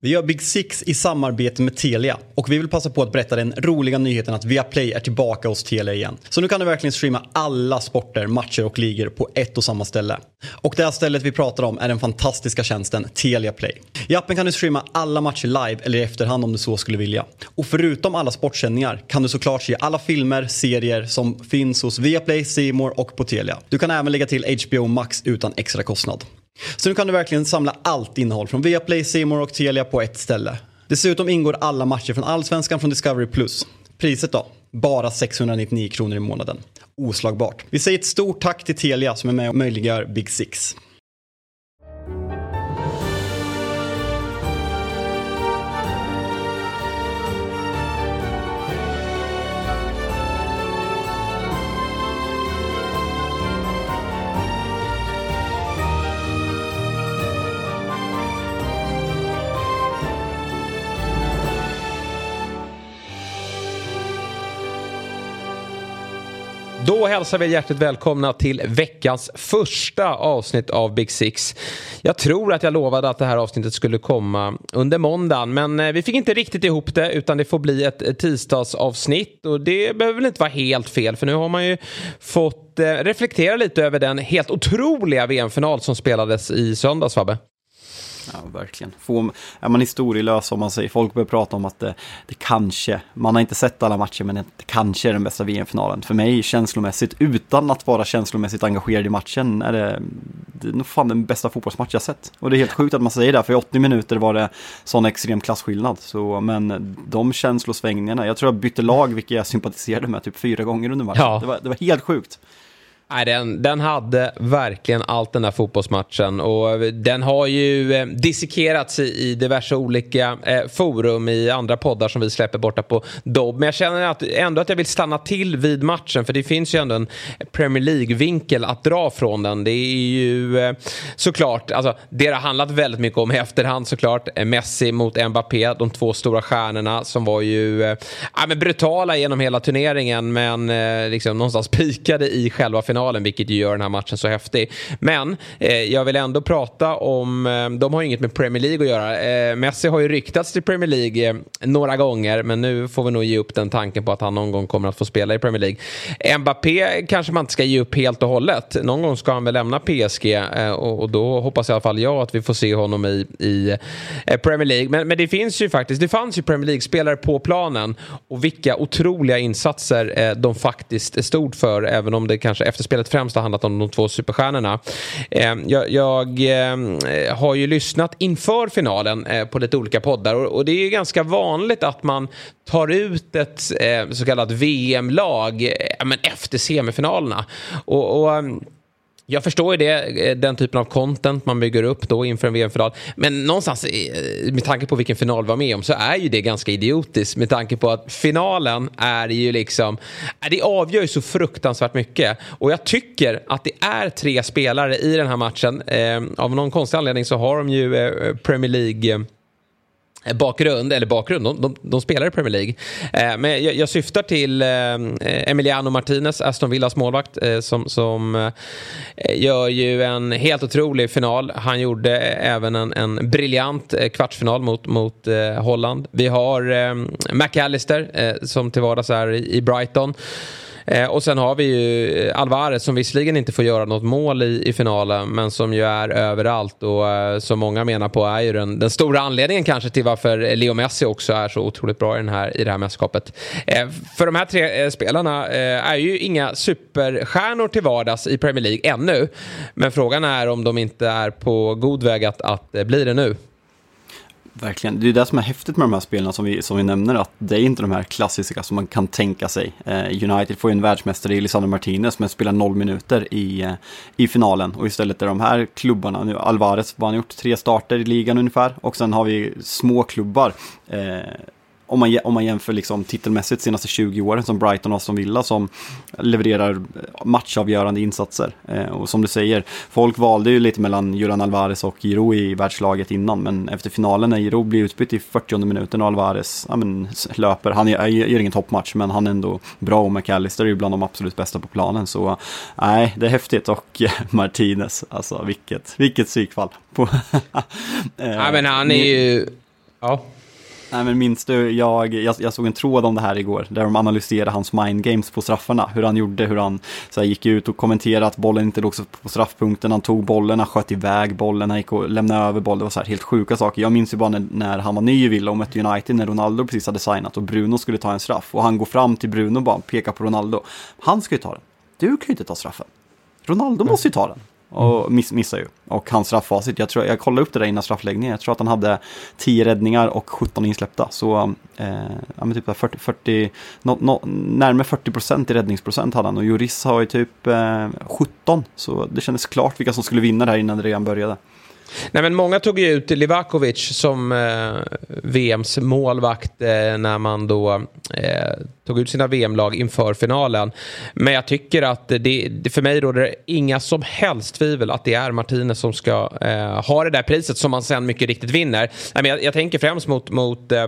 Vi gör Big Six i samarbete med Telia och vi vill passa på att berätta den roliga nyheten att Viaplay är tillbaka hos Telia igen. Så nu kan du verkligen streama alla sporter, matcher och ligor på ett och samma ställe. Och det här stället vi pratar om är den fantastiska tjänsten Telia Play. I appen kan du streama alla matcher live eller i efterhand om du så skulle vilja. Och förutom alla sportsändningar kan du såklart se alla filmer, serier som finns hos Viaplay, Simor och på Telia. Du kan även lägga till HBO Max utan extra kostnad. Så nu kan du verkligen samla allt innehåll från Viaplay, Simor och Telia på ett ställe. Dessutom ingår alla matcher från Allsvenskan från Discovery+. Priset då? Bara 699 kronor i månaden. Oslagbart. Vi säger ett stort tack till Telia som är med och möjliggör Big Six. Då hälsar vi hjärtligt välkomna till veckans första avsnitt av Big Six. Jag tror att jag lovade att det här avsnittet skulle komma under måndagen men eh, vi fick inte riktigt ihop det utan det får bli ett eh, tisdagsavsnitt och det behöver väl inte vara helt fel för nu har man ju fått eh, reflektera lite över den helt otroliga VM-final som spelades i söndags Fabbe. Ja, verkligen. Får, är man historielös om man säger, folk börjar prata om att det, det kanske, man har inte sett alla matcher men det kanske är den bästa VM-finalen. För mig känslomässigt, utan att vara känslomässigt engagerad i matchen, är det, det är nog fan den bästa fotbollsmatch jag sett. Och det är helt sjukt att man säger det, för i 80 minuter var det sån extrem klasskillnad. Så, men de känslosvängningarna, jag tror jag bytte lag, vilket jag sympatiserade med typ fyra gånger under matchen. Ja. Det, var, det var helt sjukt. Nej, den, den hade verkligen allt den här fotbollsmatchen och eh, den har ju eh, dissekerats i, i diverse olika eh, forum i andra poddar som vi släpper borta på Dobb. Men jag känner att, ändå att jag vill stanna till vid matchen för det finns ju ändå en Premier League-vinkel att dra från den. Det är ju eh, såklart, alltså det har handlat väldigt mycket om i efterhand såklart. Eh, Messi mot Mbappé, de två stora stjärnorna som var ju eh, men brutala genom hela turneringen men eh, liksom någonstans pikade i själva finalen finalen vilket ju gör den här matchen så häftig. Men eh, jag vill ändå prata om, eh, de har ju inget med Premier League att göra. Eh, Messi har ju ryktats till Premier League eh, några gånger men nu får vi nog ge upp den tanken på att han någon gång kommer att få spela i Premier League. Mbappé kanske man inte ska ge upp helt och hållet. Någon gång ska han väl lämna PSG eh, och, och, då hoppas i alla fall jag att vi får se honom i, i eh, Premier League. Men, men det finns ju faktiskt, det fanns ju Premier League-spelare på planen och vilka otroliga insatser eh, de faktiskt stod för även om det kanske efter spelet främst har handlat om de två superstjärnorna. Eh, jag, jag eh, har ju lyssnat inför finalen eh, på lite olika poddar och det är ju ganska vanligt att man tar ut ett eh, så kallat VM-lag eh, efter semifinalerna. och, och ehm, jag förstår ju det, eh, den typen av content man bygger upp då inför en VM-final. Men någonstans, eh, med tanke på vilken final vi var med om, så är ju det ganska idiotiskt. Med tanke på att finalen är ju liksom, eh, det avgör ju så fruktansvärt mycket. Och jag tycker att det är tre spelare i den här matchen. Av någon konstig anledning så har de ju Premier League bakgrund, eller bakgrund, de, de, de spelar i Premier League. Eh, men jag, jag, syftar till eh, Emiliano Martinez, Aston Villas målvakt, eh, som, som eh, gör ju en helt otrolig final. Han gjorde även en, en briljant eh, kvartsfinal mot, mot eh, Holland. Vi har eh, McAllister, eh, som till vardags är i, i Brighton. Eh, och sen har vi ju eh, Alvarez som visserligen inte får göra något mål i, i finalen men som ju är överallt och eh, som många menar på är ju den, den stora anledningen kanske till varför Leo Messi också är så otroligt bra i, den här, i det här mästerskapet. Eh, för de här tre eh, spelarna eh, är ju inga superstjärnor till vardags i Premier League ännu men frågan är om de inte är på god väg att, att eh, bli det nu. Verkligen, det är det som är häftigt med de här spelarna som vi, som vi nämner, att det är inte de här klassiska som man kan tänka sig. Eh, United får ju en världsmästare i Lisandro Martinez men spelar noll minuter i, eh, i finalen. Och istället är de här klubbarna, nu Alvarez, vad han gjort, tre starter i ligan ungefär. Och sen har vi små klubbar. Eh, om man, om man jämför liksom titelmässigt senaste 20 åren som Brighton och Aston Villa som levererar matchavgörande insatser. Eh, och som du säger, folk valde ju lite mellan Julian Alvarez och Giro i världslaget innan, men efter finalen när Giro blir utbytt i 40 minuten och Alvarez ja, men, löper, han gör, gör ingen toppmatch, men han är ändå bra och McAllister är ju bland de absolut bästa på planen. Så nej, det är häftigt och Martinez, alltså vilket, vilket psykfall. ja, men han är ju Ja. Nej men minns du, jag, jag, jag, såg en tråd om det här igår, där de analyserade hans mind games på straffarna. Hur han gjorde, hur han så här, gick ut och kommenterade att bollen inte låg på straffpunkten. Han tog bollen, han sköt iväg bollen, han gick och lämnade över bollen. Det var så här helt sjuka saker. Jag minns ju bara när, när han var ny i Villa och mötte United, när Ronaldo precis hade signat och Bruno skulle ta en straff. Och han går fram till Bruno och bara pekar på Ronaldo. Han ska ju ta den. Du kan ju inte ta straffen. Ronaldo måste ju ta den. Och miss, missar ju. Och hans strafffacit, jag, tror, jag kollade upp det där innan straffläggningen. Jag tror att han hade 10 räddningar och 17 insläppta. Så eh, ja, men typ 40, 40, no, no, närmare 40 procent i räddningsprocent hade han. Och Juris har ju typ eh, 17. Så det kändes klart vilka som skulle vinna det här innan det redan började. Nej, men många tog ju ut Livakovic som eh, VMs målvakt eh, när man då eh, tog ut sina VM-lag inför finalen. Men jag tycker att det, det, för mig råder det inga som helst tvivel att det är Martinez som ska eh, ha det där priset som man sen mycket riktigt vinner. Nej, men jag, jag tänker främst mot, mot eh,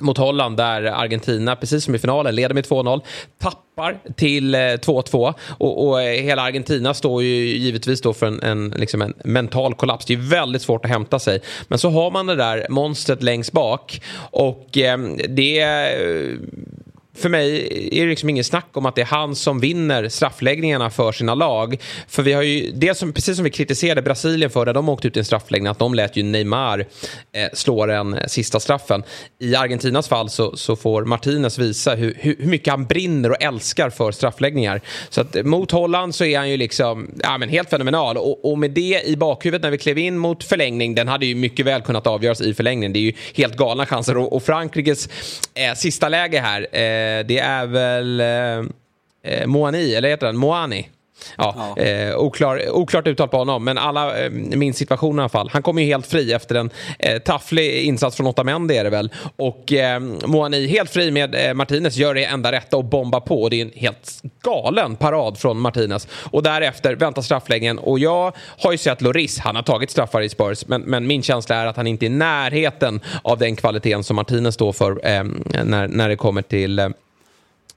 mot Holland där Argentina, precis som i finalen, leder med 2-0. Tappar till eh, 2-2 och, och, eh, hela Argentina står ju givetvis då för en, en, liksom en mental kollaps. Det är väldigt svårt att hämta sig. Men så har man det där monstret längst bak och ehm, eh, det för mig är det liksom ingen snack om att det är han som vinner straffläggningarna för sina lag. För vi har ju, det som, precis som vi kritiserade Brasilien för när de åkte ut i en straffläggning, att de lät ju Neymar eh, slå den eh, sista straffen. I Argentinas fall så, så får Martinez visa hur, hur, hur, mycket han brinner och älskar för straffläggningar. Så att eh, mot Holland så är han ju liksom, ja men helt fenomenal. Och, och med det i bakhuvudet när vi klev in mot förlängning, den hade ju mycket väl kunnat avgöras i förlängning. Det är ju helt galna chanser. Och, och Frankrikes eh, sista läge här, Eh, Eh, det är väl eh, eh Moani, eller heter den? Moani? Ja, ja. Eh, oklar, oklart uttal på honom, men alla eh, minns situationen i alla fall. Han kommer ju helt fri efter en eh, tafflig insats från Otamendi är det väl. Och eh, Moani helt fri med eh, Martinez gör det enda rätta och bombar på. Det är en helt galen parad från Martinez. Och därefter väntar straffläggningen. Och jag har ju sett Loris, han har tagit straffar i Spurs, men, men min känsla är att han inte är i närheten av den kvaliteten som Martinez står för eh, när, när det kommer till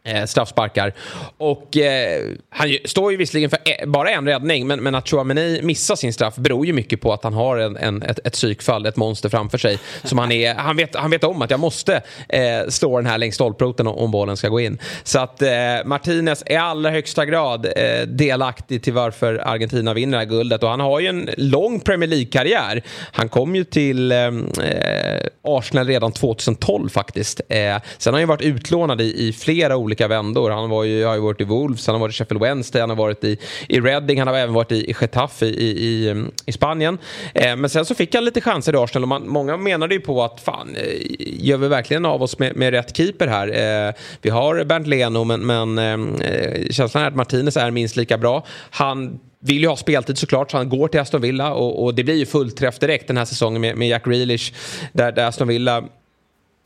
eh, straffsparkar. Och eh, han står ju visserligen för e bara en räddning, men, men att Chouameni missar sin straff beror ju mycket på att han har en, en, ett, ett psykfall, ett monster framför sig. Som han, är, han, vet, han vet om att jag måste eh, slå den här längs stolproten om bollen ska gå in. Så att eh, Martinez är i allra högsta grad eh, delaktig till varför Argentina vinner det här guldet. Och han har ju en lång Premier League-karriär. Han kom ju till eh, eh Arsenal redan 2012 faktiskt. Eh, sen har han ju varit utlånad i, i flera olika olika vändor. Han var ju, har ju varit i Wolves, han har varit i Sheffield Wednesday, han har varit i, i Reading, han har även varit i, i Getafe i, i, mm, i Spanien. Eh, men sen så fick han lite chanser i Arsenal och man, många menade ju på att fan, eh, gör vi verkligen av oss med, med rätt keeper här? Eh, vi har Bernt Leno men, men eh, eh, känslan är att Martinez är minst lika bra. Han vill ju ha speltid såklart så han går till Aston Villa och, och det blir ju fullträff direkt den här säsongen med, med Jack Grealish där, där Aston Villa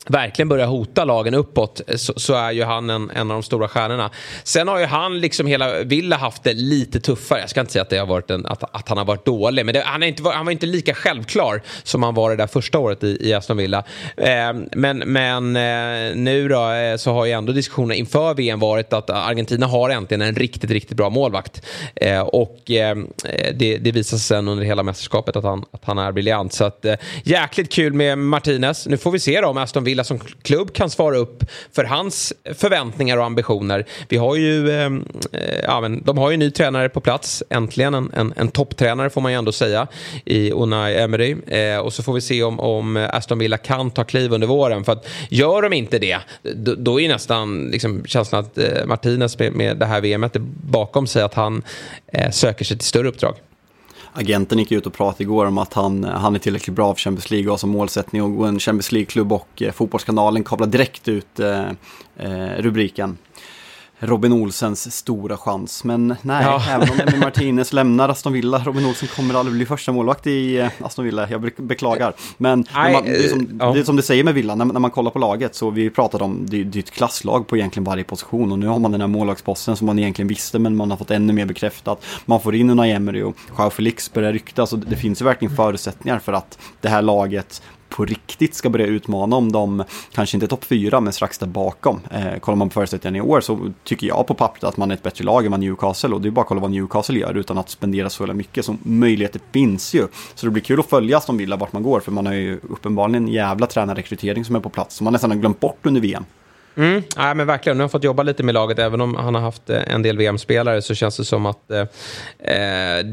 verkligen börjar hota lagen uppåt så, så, är ju han en, en av de stora stjärnorna. Sen har ju han liksom hela Villa haft det lite tuffare. Jag ska inte säga att, det har varit en, att, att han har varit dålig, men det, han, är inte, han var inte lika självklar som han var det där första året i, i Aston Villa. Eh, men men eh, nu då eh, så har ju ändå diskussionen inför VM varit att Argentina har äntligen en riktigt, riktigt bra målvakt. Eh, och ehm, eh, det, det visar sig sen under hela mästerskapet att han, att han är briljant. Så att, eh, jäkligt kul med Martinez. Nu får vi se då om Aston Villa Villa som klubb kan svara upp för hans förväntningar och ambitioner. Vi har ju, eh, eh, ja, men, de har ju en ny tränare på plats, äntligen en, en, en topptränare får man ju ändå säga i Unai Emery. Eh, och så får vi se om, om Aston Villa kan ta kliv under våren. För att gör de inte det, då, då är nästan liksom, känslan att eh, Martinez med, med det här VMet bakom sig att han eh, söker sig till större uppdrag agenten gick ut och pratade igår om att han, eh, han är tillräckligt bra för Champions League och har som målsättning att gå en Champions League-klubb och eh, Fotbollskanalen kablar direkt ut eh, eh, rubriken. Robin Olsens stora chans. Men nej, ja. även om Emil Martinez lämnar Aston Villa, Robin Olsen kommer aldrig bli första målvakt i eh, Aston Villa. Jag beklagar. Men man, det, är som, ja. det är som det säger med Villa, när, när man kollar på laget så vi pratade om, det, det är ett klasslag på egentligen varje position och nu har man den här målvaktsposten som man egentligen visste men man har fått ännu mer bekräftat. Man får in Unai Emery och Joao Felix börjar ryktas och det, det finns ju verkligen förutsättningar för att det här laget på riktigt ska börja utmana om de, kanske inte topp fyra, men strax där bakom. Eh, kollar man på förutsättningarna i år så tycker jag på pappret att man är ett bättre lag än vad Newcastle och det är bara att kolla vad Newcastle gör utan att spendera så jävla mycket. Så möjligheter finns ju. Så det blir kul att följa Aston Villa vart man går för man har ju uppenbarligen en jävla tränarrekrytering som är på plats som man nästan har glömt bort under VM. Mm, Ja, men verkligen. Nu har han fått jobba lite med laget. Även om han har haft eh, en del VM-spelare så känns det som att eh, eh,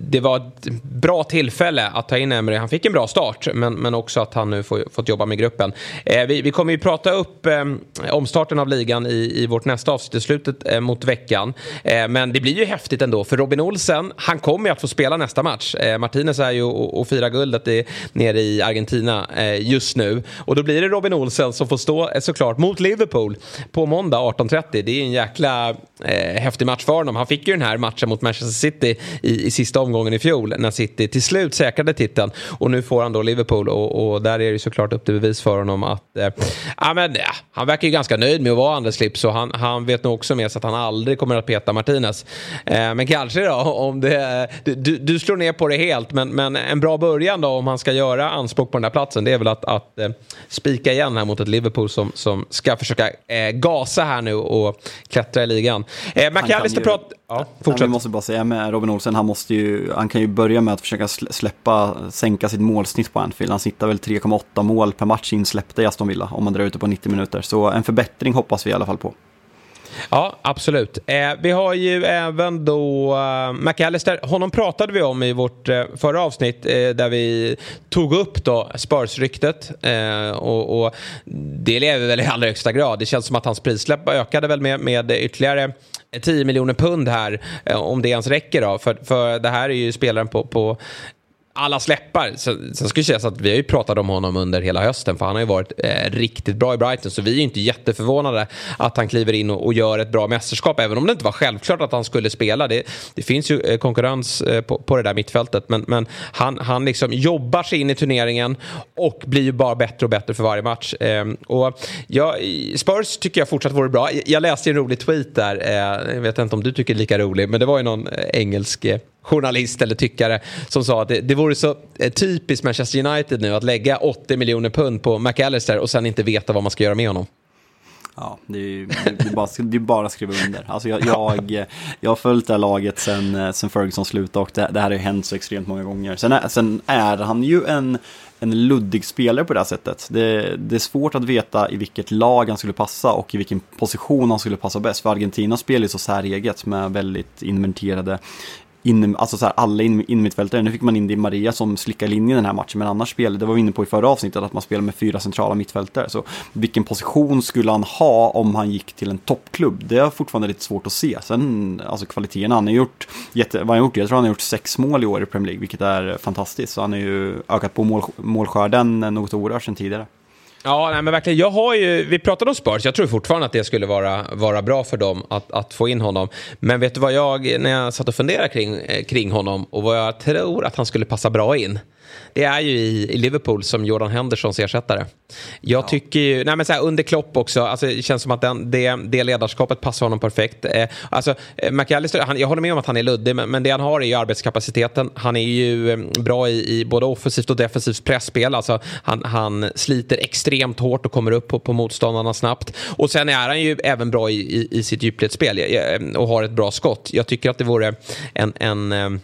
det var ett bra tillfälle att ta in Emery. Han fick en bra start, men, men också att han nu får, fått jobba med gruppen. Eh, vi, vi, kommer ju prata upp eh, omstarten av ligan i, i vårt nästa avsnitt i slutet eh, mot veckan. Eh, men det blir ju häftigt ändå, för Robin Olsen, han kommer ju att få spela nästa match. Eh, Martinez är ju och, och firar guldet i, nere i Argentina just nu. Och då blir det Robin Olsen som får stå såklart mot Liverpool Liverpool på måndag 18.30. Det är en jäkla eh, häftig match för honom. Han fick ju den här matchen mot Manchester City i, i sista omgången i fjol när City till slut säkrade titeln. Och nu får han då Liverpool och, och där är det såklart upp till bevis för honom att eh, ja, men, ja, han verkar ju ganska nöjd med att vara Andres slips och han, han vet nog också med sig att han aldrig kommer att peta Martinez. Eh, men kanske då om det, du, du slår ner på det helt men, men en bra början då om han ska göra anspråk på den där platsen det är väl att, att eh, spika igen här mot ett Liverpool som, som ska försöka eh, gasa här nu och klättra i ligan. Eh, McAllister pratar... Ja, fortsätt. Jag måste bara säga med Robin Olsen, han, måste ju, han kan ju börja med att försöka släppa, sänka sitt målsnitt på Anfield. Han sitter väl 3,8 mål per match insläppta i Aston Villa om man drar ut det på 90 minuter. Så en förbättring hoppas vi i alla fall på. Ja, absolut. Eh, vi har ju även då eh, McAllister. Honom pratade vi om i vårt eh, förra avsnitt eh, där vi tog upp då Spurs-ryktet. Eh, och, och, det lever väl i allra högsta grad. Det känns som att hans prissläpp ökade väl med, med ytterligare 10 miljoner pund här, eh, om det ens räcker då. För, för det här är ju spelaren på, på alla släppar. Sen, sen ska sägas att vi har ju pratat om honom under hela hösten för han har ju varit eh, riktigt bra i Brighton så vi är ju inte jätteförvånade att han kliver in och, och, gör ett bra mästerskap även om det inte var självklart att han skulle spela. Det, det finns ju eh, konkurrens eh, på, på det där mittfältet men, men han, han liksom jobbar sig in i turneringen och blir ju bara bättre och bättre för varje match. Eh, och ja, Spurs tycker jag fortsatt vore bra. Jag läste en rolig tweet där, eh, jag vet inte om du tycker det är lika rolig men det var ju någon eh, engelsk eh, journalist eller tyckare som sa att det, det vore så eh, typiskt Manchester United nu att lägga 80 miljoner pund på McAllister och sen inte veta vad man ska göra med honom. Ja, det är, det är, bara, det är bara att skriva under. Alltså jag, jag, eh, jag har följt det här laget sen, eh, sen Ferguson slutade och det, det här har ju hänt så extremt många gånger. Sen är, sen är han ju en, en luddig spelare på det här sättet. Det, det, är svårt att veta i vilket lag han skulle passa och i vilken position han skulle passa bäst. För Argentina spelar ju så säreget med väldigt inventerade in, alltså så här, alla in, innermittfältare. Nu fick man in Di Maria som slickar linjen den här matchen, men annars spelade, det var vi inne på i förra avsnittet, att man spelar med fyra centrala mittfältare. Så vilken position skulle han ha om han gick till en toppklubb? Det är fortfarande lite svårt att se. Sen, alltså kvaliteten, han har gjort, jätte, vad han gjort? Jag tror han har gjort sex mål i år i Premier League, vilket är fantastiskt. Så han har ju ökat på mål, målskörden något oerhört sedan tidigare. Ja, nej, men verkligen. Jag har ju, vi pratade om Spurs, jag tror fortfarande att det skulle vara, vara bra för dem att, att få in honom. Men vet du vad jag, när jag satt och funderade kring, eh, kring honom och vad jag tror att han skulle passa bra in det är ju i, i Liverpool som Jordan Hendersons ersättare. Jag ja. tycker ju, nej men så här, under Klopp också, alltså, det känns som att den, det, det ledarskapet passar honom perfekt. Eh, alltså, eh, McAllister, han, jag håller med om att han är luddig, men, men det han har är ju arbetskapaciteten. Han är ju eh, bra i, i både offensivt och defensivt pressspel. Alltså, han, han sliter extremt hårt och kommer upp på, på motståndarna snabbt. Och sen är han ju även bra i, i, i sitt djupledsspel eh, och har ett bra skott. Jag tycker att det vore en, en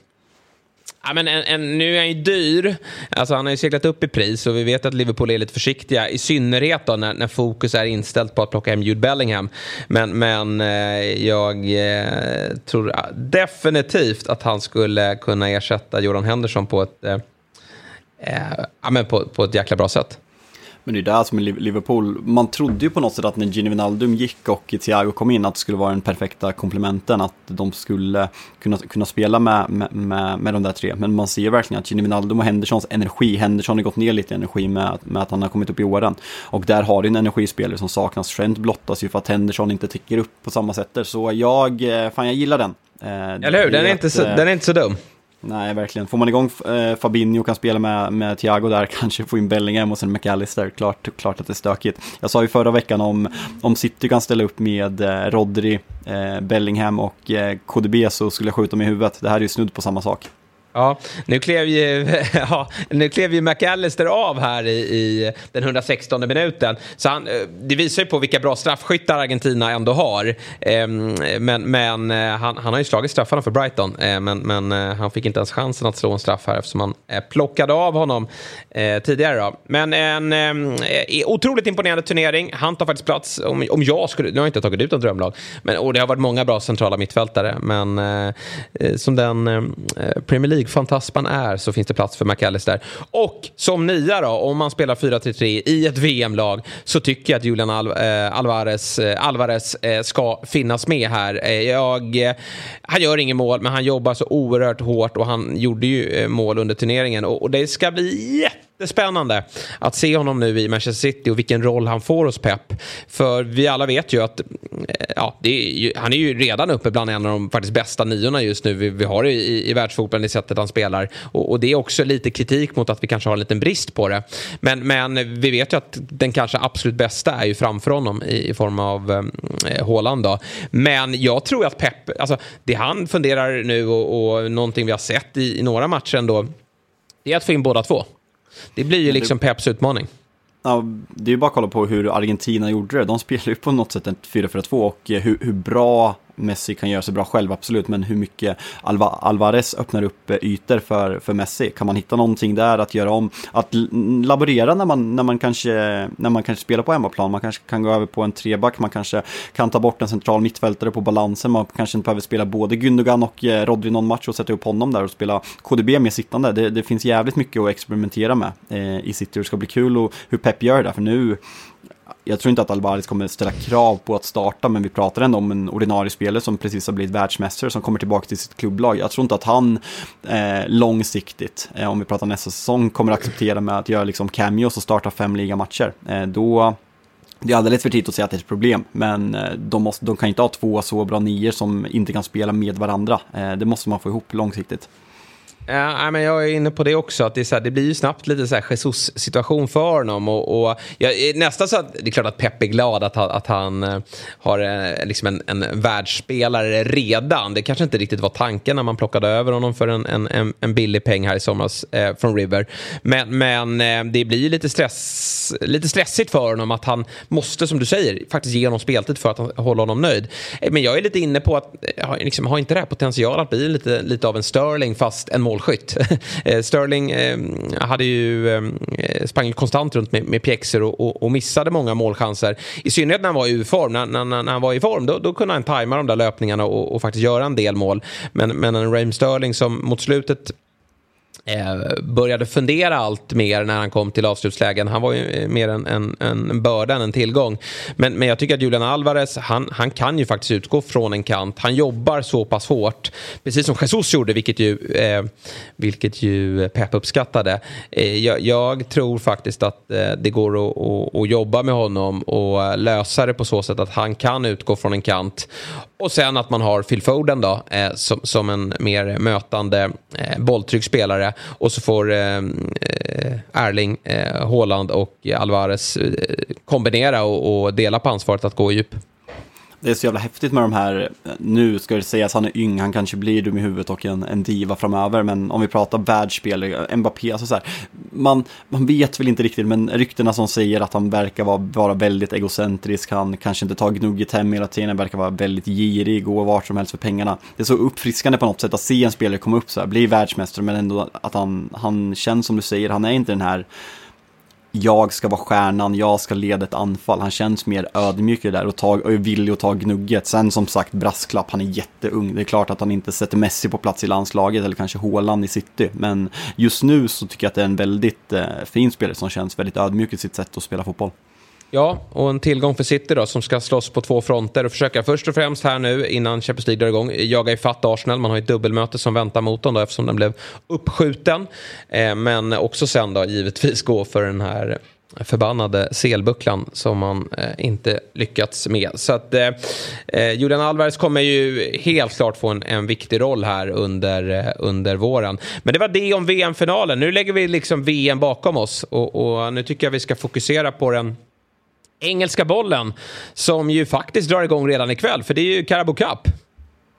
Ja, men en, en, nu är han ju dyr. Alltså, han har ju seglat upp i pris och vi vet att Liverpool är lite försiktiga. I synnerhet då när, när fokus är inställt på att plocka hem Jude Bellingham. Men, men eh, jag eh, tror definitivt att han skulle kunna ersätta Jordan Henderson på ett, eh, eh ja, men på, på ett jäkla bra sätt. Men det är där som är Liverpool, man trodde ju på något sätt att när Gini Wijnaldum gick och Thiago kom in att det skulle vara den perfekta komplementen, att de skulle kunna, kunna spela med, med, med, de där tre. Men man ser verkligen att Gini Wijnaldum och Hendersons energi, Henderson har gått ner lite i energi med, med att han har kommit upp i åren. Och där har du en energispelare som saknas. Trent blottas ju för att Henderson inte täcker upp på samma sätt. Så jag, eh, fan jag gillar den. Eh, Eller hur, den är, inte så, den är inte så dum. Nej, verkligen. Får man igång eh, Fabinho kan spela med, med Thiago där, kanske få in Bellingham och sen McAllister, klart, klart att det är stökigt. Jag sa ju förra veckan om, om City kan ställa upp med eh, Rodri, eh, Bellingham och eh, KDB så skulle jag skjuta mig i huvudet. Det här är ju snudd på samma sak. Ja, nu klev ju, ja, nu klev ju McAllister av här i, i den 116 minuten. Så han, eh, det visar ju på vilka bra straffskyttar Argentina ändå har. Ehm, men, men eh, han, han har ju slagit straffarna för Brighton. Eh, men, men han fick inte ens chansen att slå en straff här eftersom han plockade av honom tidigare. Då. Men en ehm, otroligt imponerande turnering. Han tar faktiskt plats. Om, om jag skulle, nu har jag inte tagit ut en drömlag. Men, och det har varit många bra centrala mittfältare. Men som den ehm, Premier League League-fantast man är så finns det plats för McAllister. Och som nia då, om man spelar 4-3-3 i ett VM-lag så tycker jag att Julian Al äh, eh, Alvarez, äh, Alvarez äh, ska finnas med här. Jag, han gör ingen mål, men han jobbar så oerhört hårt och han gjorde ju mål under turneringen. Och, och det ska bli jätte jättespännande att se honom nu i Manchester City och vilken roll han får hos Pep. För vi alla vet ju att eh, ja, är ju, han är ju redan uppe bland en av de faktiskt bästa niorna just nu vi, vi har i, i världsfotbollen i sättet han spelar. Och, och, det är också lite kritik mot att vi kanske har en liten brist på det. Men, men vi vet ju att den kanske absolut bästa är ju framför honom i, i form av eh, Haaland. Då. Men jag tror att Pep, alltså det han funderar nu och, och någonting vi har sett i, i några matcher ändå, det är att få in båda två. Det blir ju liksom Peps utmaning. Ja, det är ju bara att kolla på hur Argentina gjorde det. De spelar ju på något sätt ett 4-4-2 och hur, hur bra Messi kan göra sig bra själv, absolut, men hur mycket Alva, Alvarez öppnar upp eh, ytor för, för Messi? Kan man hitta någonting där att göra om? Att laborera när man, när man, kanske, när man kanske spelar på hemmaplan, man kanske kan gå över på en treback, man kanske kan ta bort en central mittfältare på balansen, man kanske inte behöver spela både Gündogan och eh, Rodri någon match och sätta upp honom där och spela KDB med sittande. Det, det finns jävligt mycket att experimentera med eh, i City, det ska bli kul och hur Pep gör det, för nu jag tror inte att Alvarez kommer ställa krav på att starta, men vi pratar ändå om en ordinarie spelare som precis har blivit världsmästare som kommer tillbaka till sitt klubblag. Jag tror inte att han eh, långsiktigt, eh, om vi pratar nästa säsong, kommer acceptera med att göra liksom cameos och starta fem ligamatcher. Eh, då det är alldeles för tidigt att säga att det är ett problem, men eh, de, måste, de kan inte ha två så bra nior som inte kan spela med varandra. Eh, det måste man få ihop långsiktigt. Ja, men jag är inne på det också. Att det, är så här, det blir ju snabbt lite så här Jesus-situation för honom. Och, och jag, nästan så att det är klart att Pep är glad att, att han eh, har eh, liksom en, en världsspelare redan. Det kanske inte riktigt var tanken när man plockade över honom för en, en, en billig peng här i somras eh, från River. Men, men eh, det blir ju lite, stress, lite stressigt för honom att han måste, som du säger, faktiskt ge honom speltid för att hålla honom nöjd. Eh, men jag är lite inne på att, eh, liksom, har inte det här potential att bli lite, lite av en Sterling fast en målskytt. Eh, Sterling eh, hade ju, eh, sprang konstant runt med, med pjäxor och, och, och, missade många målchanser. I synnerhet när han var i form, När, när, när, han var i form då, då kunde han tajma de där löpningarna och, och faktiskt göra en del mål. Men, men en Raheem Sterling som mot slutet eh, började fundera allt mer när han kom till avslutslägen. Han var ju eh, mer en, en, en börda än en tillgång. Men, men jag tycker att Julian Alvarez, han, han kan ju faktiskt utgå från en kant. Han jobbar så pass hårt, precis som Jesus gjorde, vilket ju, eh, vilket ju Pep uppskattade. Eh, jag, jag, tror faktiskt att eh, det går att, att, att, jobba med honom och lösa det på så sätt att han kan utgå från en kant. Och sen att man har Phil Foden då, eh, som, som en mer mötande eh, bolltrygg spelare. Och så får eh, eh, Erling, eh, Haaland och Alvarez eh, kombinera och, och dela på ansvaret att gå i djup det är så jävla häftigt med de här, nu ska det sägas han är yng, han kanske blir dum i huvudet och en, en diva framöver, men om vi pratar världsspelare, Mbappé, alltså så här, man, man vet väl inte riktigt, men ryktena som säger att han verkar vara, vara väldigt egocentrisk, han kanske inte tar gnugget hem hela tiden, han verkar vara väldigt girig, gå vart som helst för pengarna. Det är så uppfriskande på något sätt att se en spelare komma upp så här, bli världsmästare, men ändå att han, han känns som du säger, han är inte den här jag ska vara stjärnan, jag ska leda ett anfall. Han känns mer ödmjuk där och, tag, och är villig att ta gnugget. Sen som sagt, brasklapp, han är jätteung. Det är klart att han inte sätter Messi på plats i landslaget eller kanske Haaland i city. Men just nu så tycker jag att det är en väldigt eh, fin spelare som känns väldigt ödmjuk i sitt sätt att spela fotboll. Ja, och en tillgång för City då som ska slåss på två fronter och försöka först och främst här nu innan Champions League drar igång jaga ifatt Arsenal. Man har ju ett dubbelmöte som väntar mot dem då eftersom den blev uppskjuten. Eh, men också sen då givetvis gå för den här förbannade selbucklan som man eh, inte lyckats med. Så att eh, eh Julian Alvarez kommer ju helt klart få en, en viktig roll här under, eh, under våren. Men det var det om VM-finalen. Nu lägger vi liksom VM bakom oss och, och nu tycker jag vi ska fokusera på den engelska bollen som ju faktiskt drar igång redan ikväll för det är ju Carabao Cup.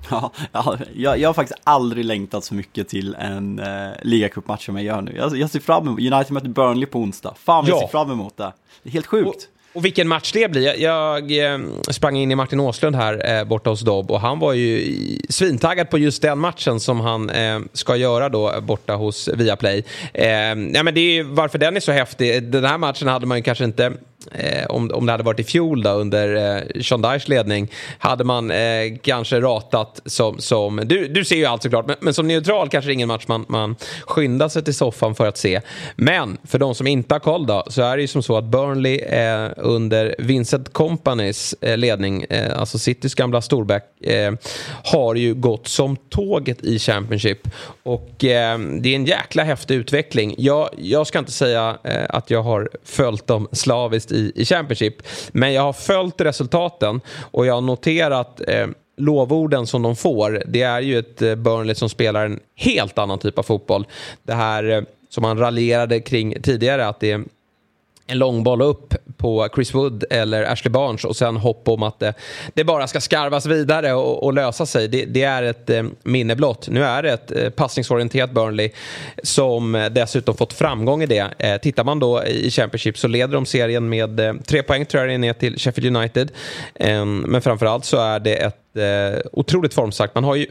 Ja, ja jag, jag har faktiskt aldrig längtat så mycket till en eh, ligacupmatch som jag gör nu. Jag, jag ser fram emot, United möter Burnley på onsdag. Fan jag ser fram emot det. Det är helt sjukt. Och och vilken match det blir. Jag, jag eh, sprang in i Martin Åslund här eh, borta hos Dobb och han var ju svintaggad på just den matchen som han eh, ska göra då borta hos Viaplay. Eh, ja, men det är varför den är så häftig. Den här matchen hade man ju kanske inte Eh, om, om det hade varit i fjol då, under eh, Sean Dyches ledning hade man eh, kanske ratat som, som du, du ser ju allt såklart, men, men som neutral kanske det är ingen match man, man skyndar sig till soffan för att se. Men för de som inte har koll då, så är det ju som så att Burnley eh, under Vincent Companys eh, ledning, eh, alltså Citys gamla storback, eh, har ju gått som tåget i Championship. Och eh, det är en jäkla häftig utveckling. Jag, jag ska inte säga eh, att jag har följt dem slaviskt i, i Championship. Men jag har följt resultaten och jag har noterat eh, lovorden som de får. Det är ju ett eh, Burnley som spelar en helt annan typ av fotboll. Det här eh, som man raljerade kring tidigare, att det är en långboll upp på Chris Wood eller Ashley Barnes och sen hopp om att det, det bara ska skarvas vidare och, och lösa sig. Det, det, är ett eh, minne blott. Nu är det ett eh, passningsorienterat Burnley som eh, dessutom fått framgång i det. Eh, tittar man då i Championship så leder de serien med eh, tre poäng tror jag det är ner till Sheffield United. Eh, men framförallt så är det ett eh, otroligt formstarkt. Man har ju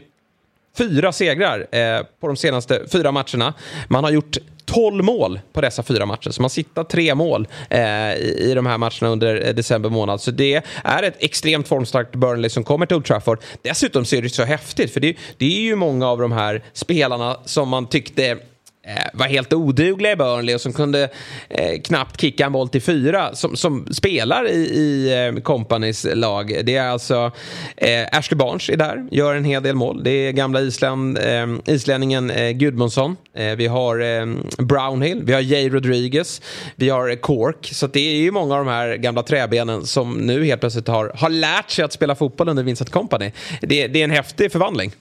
fyra segrar eh, på de senaste fyra matcherna. Man har gjort 12 mål på dessa fyra matcher. Så man sitter tre mål eh, i, i de här matcherna under eh, december månad. Så det är ett extremt formstarkt Burnley som kommer till Old Trafford. Dessutom så är det så häftigt, för det, det är ju många av de här spelarna som man tyckte Eh, var helt odugliga i Burnley och som kunde eh, knappt kicka en boll till fyra som, som spelar i, i eh, Companys lag. Det är alltså eh, Ashley Barnes är där, gör en hel del mål. Det är gamla Island, eh, islänningen eh, Gudmundsson. Eh, vi har eh, Brownhill, vi har Jay Rodriguez, vi har eh, Cork. Så det är ju många av de här gamla träbenen som nu helt plötsligt har, har lärt sig att spela fotboll under Vincent Company. Det, det är en häftig förvandling.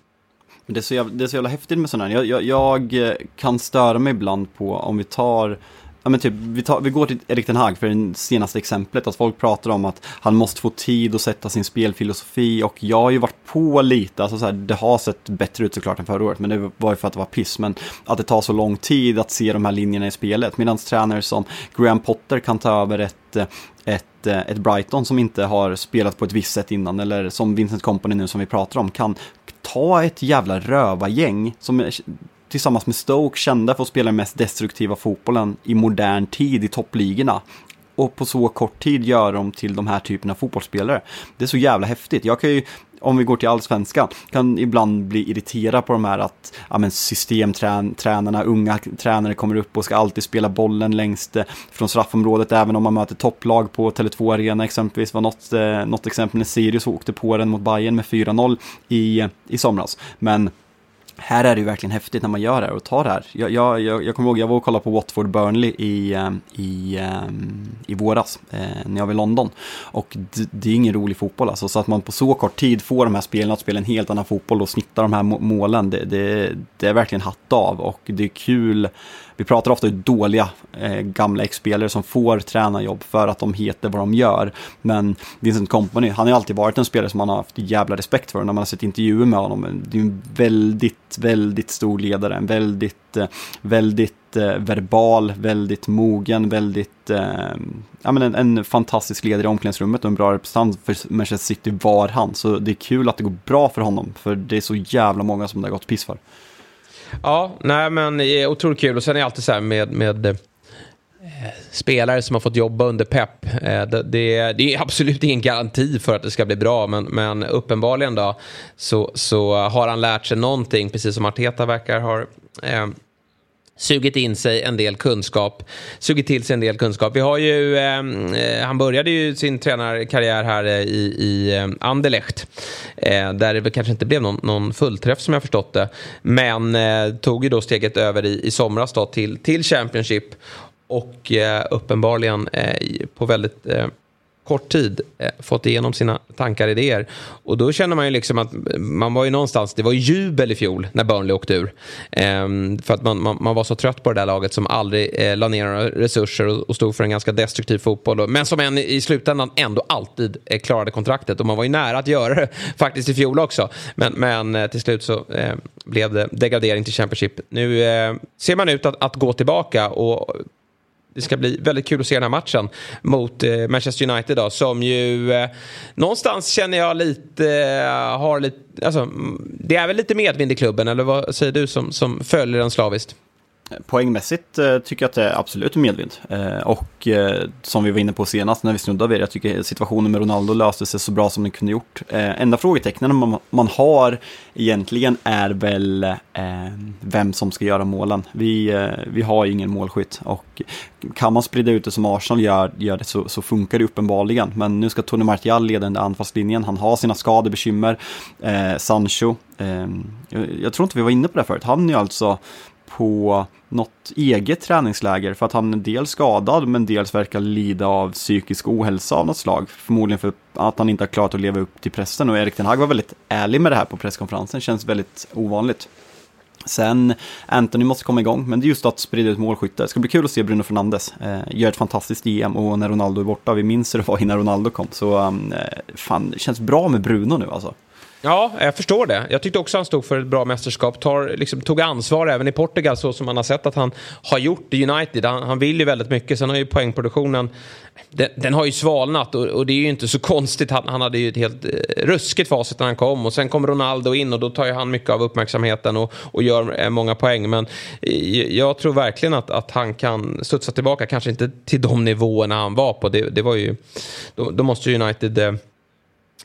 Men det är så jävla, det är så jävla häftigt med sådana här. Jag, jag, jag, eh, kan störa mig ibland på om vi tar Ja, men typ, vi, tar, vi går till Erik Den Hag för det senaste exemplet, att folk pratar om att han måste få tid att sätta sin spelfilosofi och jag har ju varit på lite, alltså så här, det har sett bättre ut såklart än förra året, men det var ju för att det var piss, men att det tar så lång tid att se de här linjerna i spelet, medan tränare som Graham Potter kan ta över ett ett, ett Brighton som inte har spelat på ett visst sätt innan eller som Vincent Company nu som vi pratar om kan ta ett jävla rövargäng som tillsammans med Stoke kända för att spela den mest destruktiva fotbollen i modern tid i toppligorna och på så kort tid göra dem till de här typerna av fotbollsspelare. Det är så jävla häftigt. Jag kan ju, om vi går till allsvenskan, kan ibland bli irriterad på de här att ja, men systemtränarna, unga tränare kommer upp och ska alltid spela bollen längst eh, från straffområdet även om man möter topplag på Tele2 Arena exempelvis var något, eh, något exempel när Sirius åkte på den mot Bayern med 4-0 i, i somras. Men här är det ju verkligen häftigt när man gör det här och tar det här. Jag, jag, jag, jag kommer ihåg, jag var och kollade på Watford Burnley i, ehm, i, ehm, i våras eh, när jag var i London. Och det, det är ingen rolig fotboll alltså, så att man på så kort tid får de här spelarna att spela en helt annan fotboll och snitta de här målen, det, det, det är verkligen hatt av och det är kul vi pratar ofta om dåliga eh, gamla ex-spelare som får tränarjobb för att de heter vad de gör. Men Vincent Company, han har alltid varit en spelare som man har haft jävla respekt för när man har sett intervjuer med honom. Eh, det är en väldigt, väldigt stor ledare, en väldigt, eh, väldigt eh, verbal, väldigt mogen, väldigt, eh, ja men en, en, fantastisk ledare i omklädningsrummet och en bra representant för Manchester City var han. Så det är kul att det går bra för honom, för det är så jävla många som det har gått piss för. Ja, nej men eh, otroligt kul. Och sen är det alltid så här med, med eh, spelare som har fått jobba under pepp. Eh, det, det, det, är absolut ingen garanti för att det ska bli bra, men, men uppenbarligen då så, så har han lärt sig någonting, precis som Arteta verkar ha eh, sugit in sig en del kunskap. Sugit till sig en del kunskap. Vi har ju, ehm, eh, han började ju sin tränarkarriär här eh, i, i eh, Anderlecht. Eh, där det kanske inte blev någon, någon fullträff som jag förstått det. Men eh, tog ju då steget över i, i somras då till, till Championship. Och eh, uppenbarligen eh, på väldigt eh, kort tid eh, fått igenom sina tankar och idéer. Och då känner man ju liksom att man var ju någonstans, det var ju jubel i fjol när Burnley åkte ur. Eh, för att man, man, man, var så trött på det där laget som aldrig eh, la ner några resurser och, och stod för en ganska destruktiv fotboll. Men som en, i slutändan ändå alltid eh, klarade kontraktet. Och man var ju nära att göra det faktiskt i fjol också. Men, men eh, till slut så eh, blev det degradering till Championship. Nu eh, ser man ut att, att gå tillbaka och det ska bli väldigt kul att se den här matchen mot eh, Manchester United då, som ju eh, någonstans känner jag lite eh, har lite, alltså, mm, det är väl lite medvind i klubben eller vad säger du som, som följer den slaviskt? Poängmässigt eh, tycker jag att det är absolut medvind. Eh, och eh, som vi var inne på senast när vi snuddade vid det, jag tycker situationen med Ronaldo löste sig så bra som den kunde gjort. Eh, enda frågetecknen man, man har egentligen är väl eh, vem som ska göra målen. Vi, eh, vi har ingen målskytt och kan man sprida ut det som Arsenal gör, gör det så, så funkar det uppenbarligen. Men nu ska Tony Martial leda den där anfallslinjen. Han har sina skadebekymmer. Eh, Sancho, eh, jag, tror inte vi var inne på det förut. Han är ju alltså på något eget träningsläger för att han är dels skadad men dels verkar lida av psykisk ohälsa av något slag. Förmodligen för att han inte har klarat att leva upp till pressen och Erik Ten Hag var väldigt ärlig med det här på presskonferensen, känns väldigt ovanligt. Sen, Anthony måste komma igång, men det är just att sprida ut målskytte. Det ska bli kul att se Bruno Fernandes eh, göra ett fantastiskt EM och när Ronaldo är borta, vi minns hur det var innan Ronaldo kom, så ehm, eh, fan, det känns bra med Bruno nu alltså. Ja, jag förstår det. Jag tyckte också han stod för ett bra mästerskap. Tar, liksom, tog ansvar även i Portugal så som man har sett att han har gjort i United. Han, han vill ju väldigt mycket. Sen har ju poängproduktionen, den, den har ju svalnat och, och, det är ju inte så konstigt. Han, han hade ju ett helt eh, ruskigt facit när han kom och sen kom Ronaldo in och då tar ju han mycket av uppmärksamheten och, och gör eh, många poäng. Men eh, jag tror verkligen att, att han kan studsa tillbaka, kanske inte till de nivåerna han var på. Det, det var ju, då, då måste ju United eh,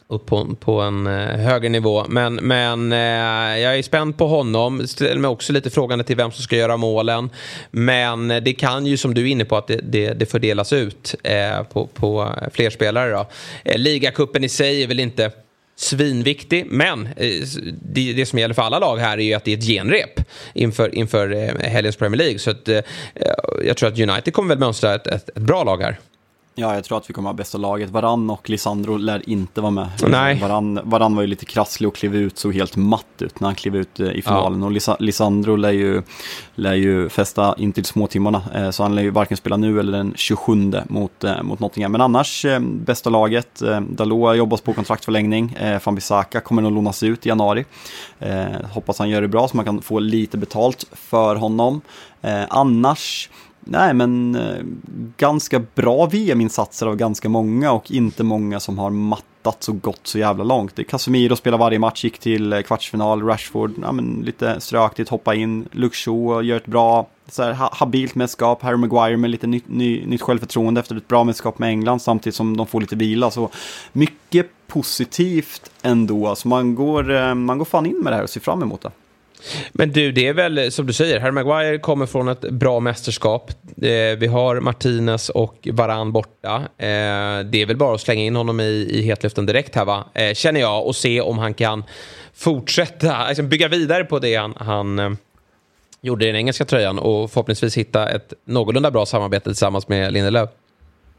upp på, på en eh, högre nivå. Men, men eh, jag är spänd på honom. Ställer mig också lite frågande till vem som ska göra målen. Men det kan ju som du är inne på att det, det, det fördelas ut eh, på, på fler spelare. Då. Eh, ligacupen i sig är väl inte svinviktig. Men eh, det, det, som gäller för alla lag här är ju att det är ett genrep inför, inför eh, helgens Premier League. Så att, eh, jag tror att United kommer väl mönstra ett, ett, ett bra lag här. Ja, jag tror att vi kommer ha bästa laget. Varann och Lisandro lär inte vara med. Nej. Varann, Varann var ju lite krasslig och klev ut, såg helt matt ut när han klev ut eh, i finalen. Ja. Och Lis Lisandro lär ju, lär ju fästa in till småtimmarna. Eh, så han lär ju varken spela nu eller den 27 mot, eh, mot Nottingham. Men annars, bästa laget. Dalot jobbas på kontraktförlängning. Fambisaka kommer nog lånas ut i januari. Hoppas han gör det bra så man kan få lite betalt för honom. Annars Nej, men eh, ganska bra VM-insatser av ganska många och inte många som har mattat så gott så jävla långt. Casemiro spelar varje match, gick till eh, kvartsfinal, Rashford, ja, men lite ströaktigt, hoppa in, Luxo Shaw gör ett bra, så här, habilt mästerskap, Harry Maguire med lite ny, ny, nytt självförtroende efter ett bra mästerskap med England samtidigt som de får lite vila. Så mycket positivt ändå, så man går, eh, man går fan in med det här och ser fram emot det. Men du, det är väl som du säger, Harry Maguire kommer från ett bra mästerskap. Eh, vi har Martinez och Varan borta. Eh, det är väl bara att slänga in honom i, i hetluften direkt här va? Eh, känner jag och se om han kan fortsätta, alltså bygga vidare på det han, han eh, gjorde i den engelska tröjan och förhoppningsvis hitta ett någorlunda bra samarbete tillsammans med Lindelöf.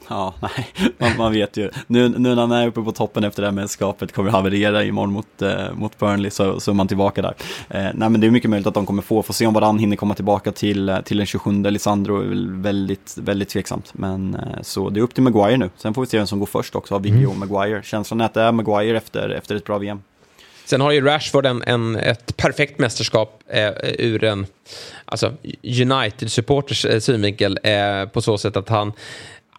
Ja, nej, man, man, vet ju. Nu, nu när han är uppe på toppen efter det här mästerskapet kommer haverera imorgon mot, eh, mot Burnley så, så är man tillbaka där. Eh, nej, men det är mycket möjligt att de kommer få, får se om varann hinner komma tillbaka till, eh, till den 27. Lisandro är väldigt, väldigt tveksamt. Men eh, så det är upp till Maguire nu. Sen får vi se vem som går först också av Viggo och mm. Maguire. Känslan är att det är Maguire efter, efter ett bra VM. Sen har ju Rashford en, en ett perfekt mästerskap eh, ur en alltså United-supporters eh, synvinkel eh, på så sätt att han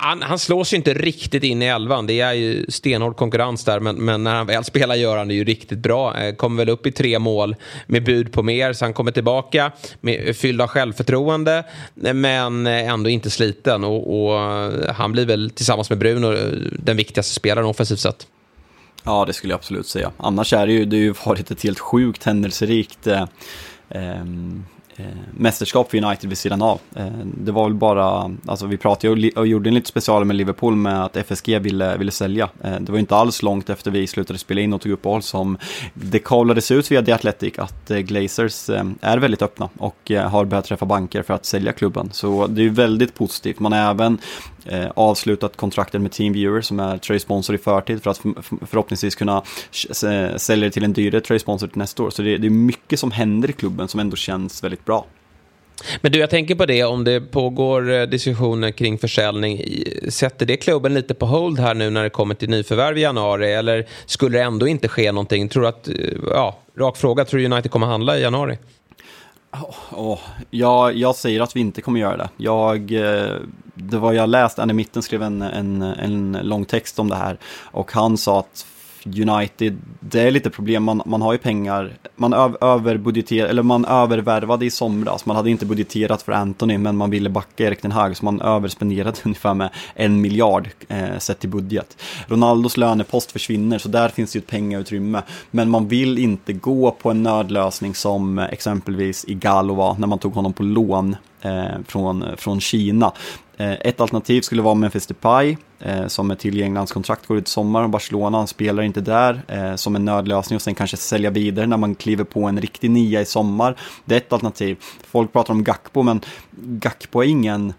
han, han slås ju inte riktigt in i elvan. Det är ju stenhård konkurrens där. Men, men, när han väl spelar gör han det ju riktigt bra. Eh, kommer väl upp i tre mål med bud på mer. Så han kommer tillbaka med, fylld av självförtroende. Men eh, ändå inte sliten. Och, och eh, han blir väl tillsammans med Bruno den viktigaste spelaren offensivt sett. Ja, det skulle jag absolut säga. Annars är det ju, det har ju varit ett helt sjukt händelserikt eh, ehm, eh, mästerskap för United vid sidan av. Eh, det var väl bara, alltså vi pratade och, och gjorde en lite special med Liverpool med att FSG ville, ville sälja. Eh, det var inte alls långt efter vi slutade spela in och tog uppehåll som det kavlades ut via The Athletic att eh, Glazers eh, är väldigt öppna och eh, har börjat träffa banker för att sälja klubben. Så det är väldigt positivt. Man har även avslutat kontraktet med Teamviewer som är tröjsponsor i förtid för att förhoppningsvis kunna sälja det till en dyrare tröjsponsor till nästa år. Så det, det är mycket som händer i klubben som ändå känns väldigt bra. Men du, jag tänker på det, om det pågår eh, diskussioner kring försäljning, sätter det klubben lite på hold här nu när det kommer till nyförvärv i januari? Eller skulle det ändå inte ske någonting? Tror att, eh, ja, rak fråga, tror du United kommer handla i januari? Oh, oh, ja, jag säger att vi inte kommer göra det. Jag, eh, det var jag läste, Anne Mitten skrev en, en, en lång text om det här och han sa att United, det är lite problem, man, man har ju pengar, man överbudgeterade, eller man övervärvade i somras, man hade inte budgeterat för Anthony men man ville backa Erik den Hag så man överspenderade ungefär med en miljard eh, sett till budget. Ronaldos lönepost försvinner så där finns det ju ett pengautrymme, men man vill inte gå på en nödlösning som eh, exempelvis Igalo var när man tog honom på lån Eh, från, från Kina. Eh, ett alternativ skulle vara Memphis Depay eh, som är tillgänglig, hans kontrakt går ut i sommar och Barcelona, han spelar inte där eh, som en nödlösning och sen kanske sälja vidare när man kliver på en riktig nia i sommar. Det är ett alternativ. Folk pratar om Gakpo men Gakpo är ingen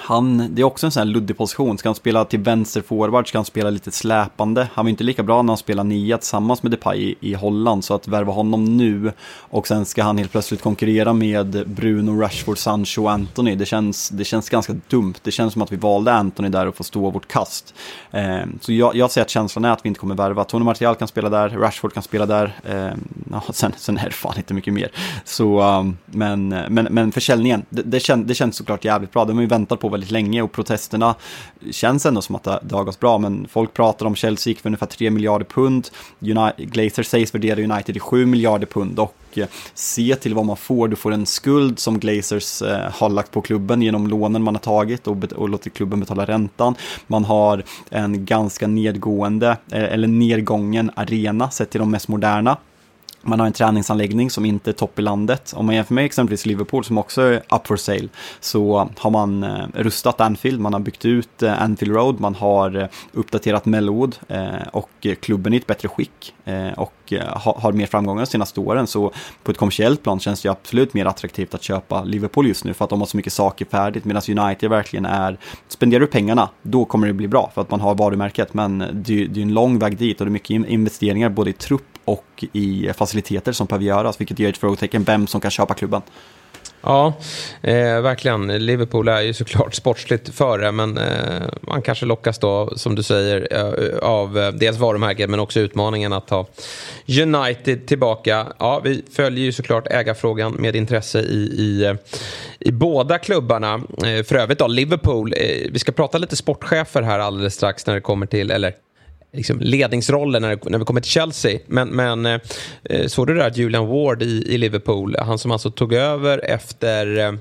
han, det är också en sån här luddig position. Ska han spela till vänster forward, ska han spela lite släpande. Han var inte lika bra när han spelade nia tillsammans med Depay i, i Holland. Så att värva honom nu och sen ska han helt plötsligt konkurrera med Bruno, Rashford, Sancho och Anthony. Det känns, det känns ganska dumt. Det känns som att vi valde Anthony där och får stå vårt kast. Eh, så jag, jag säger att känslan är att vi inte kommer värva. Tony Martial kan spela där, Rashford kan spela där. Eh, ja, sen, sen är det fan inte mycket mer. Så, um, men, men, men försäljningen, det, det, kän, det känns såklart jävligt bra. Det har man ju väntat på väldigt länge och protesterna känns ändå som att det, det har gått bra. Men folk pratar om Chelsea gick för ungefär 3 miljarder pund. United, Glazer sägs värdera United i 7 miljarder pund och eh, se till vad man får. Du får en skuld som Glazers eh, har lagt på klubben genom lånen man har tagit och, och låtit klubben betala räntan. Man har en ganska nedgående, eh, eller nedgången arena sett till de mest moderna. Man har en träningsanläggning som inte är topp i landet. Om man jämför med exempelvis Liverpool som också är up for sale så har man eh, rustat Anfield, man har byggt ut eh, Anfield Road, man har eh, uppdaterat Melwood och klubben är i ett bättre skick och har mer framgångar de senaste åren. Så på ett kommersiellt plan känns det absolut mer attraktivt att köpa Liverpool just nu för att de har så mycket saker färdigt medan United verkligen är, spenderar du pengarna då kommer det bli bra för att man har varumärket men det är en lång väg dit och det är mycket investeringar både i trupp och i faciliteter som behöver göras, vilket ger ett frågetecken vem som kan köpa klubben. Ja, eh, verkligen. Liverpool är ju såklart sportsligt före men eh, man kanske lockas då, som du säger, eh, av eh, dels varumärket men också utmaningen att ta United tillbaka. Ja, vi följer ju såklart ägarfrågan med intresse i, i, eh, i båda klubbarna. Eh, för övrigt då, Liverpool. Eh, vi ska prata lite sportchefer här alldeles strax när det kommer till, eller liksom ledningsrollen när, när vi kommer till Chelsea. Men, men eh, eh såg du det där att Julian Ward i, i Liverpool, han som alltså tog över efter eh,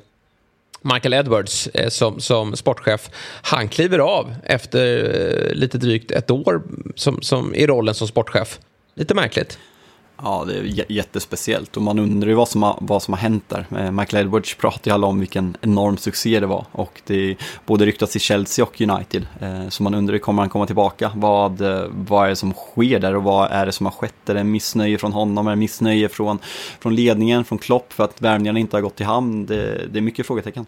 Michael Edwards eh, som, som sportchef, han kliver av efter eh, lite drygt ett år som, som, i rollen som sportchef. Lite märkligt. Ja, det är jättespeciellt och man undrar ju vad som har, vad som har hänt där. Eh, Michael Edwards pratar ju alla om vilken enorm succé det var och det är både ryktats i Chelsea och United. Eh, så man undrar ju, kommer han komma tillbaka? Vad, vad är det som sker där och vad är det som har skett? Är det missnöje från honom? Är det missnöje från, från ledningen, från Klopp för att värvningarna inte har gått i hamn? Det, det är mycket frågetecken.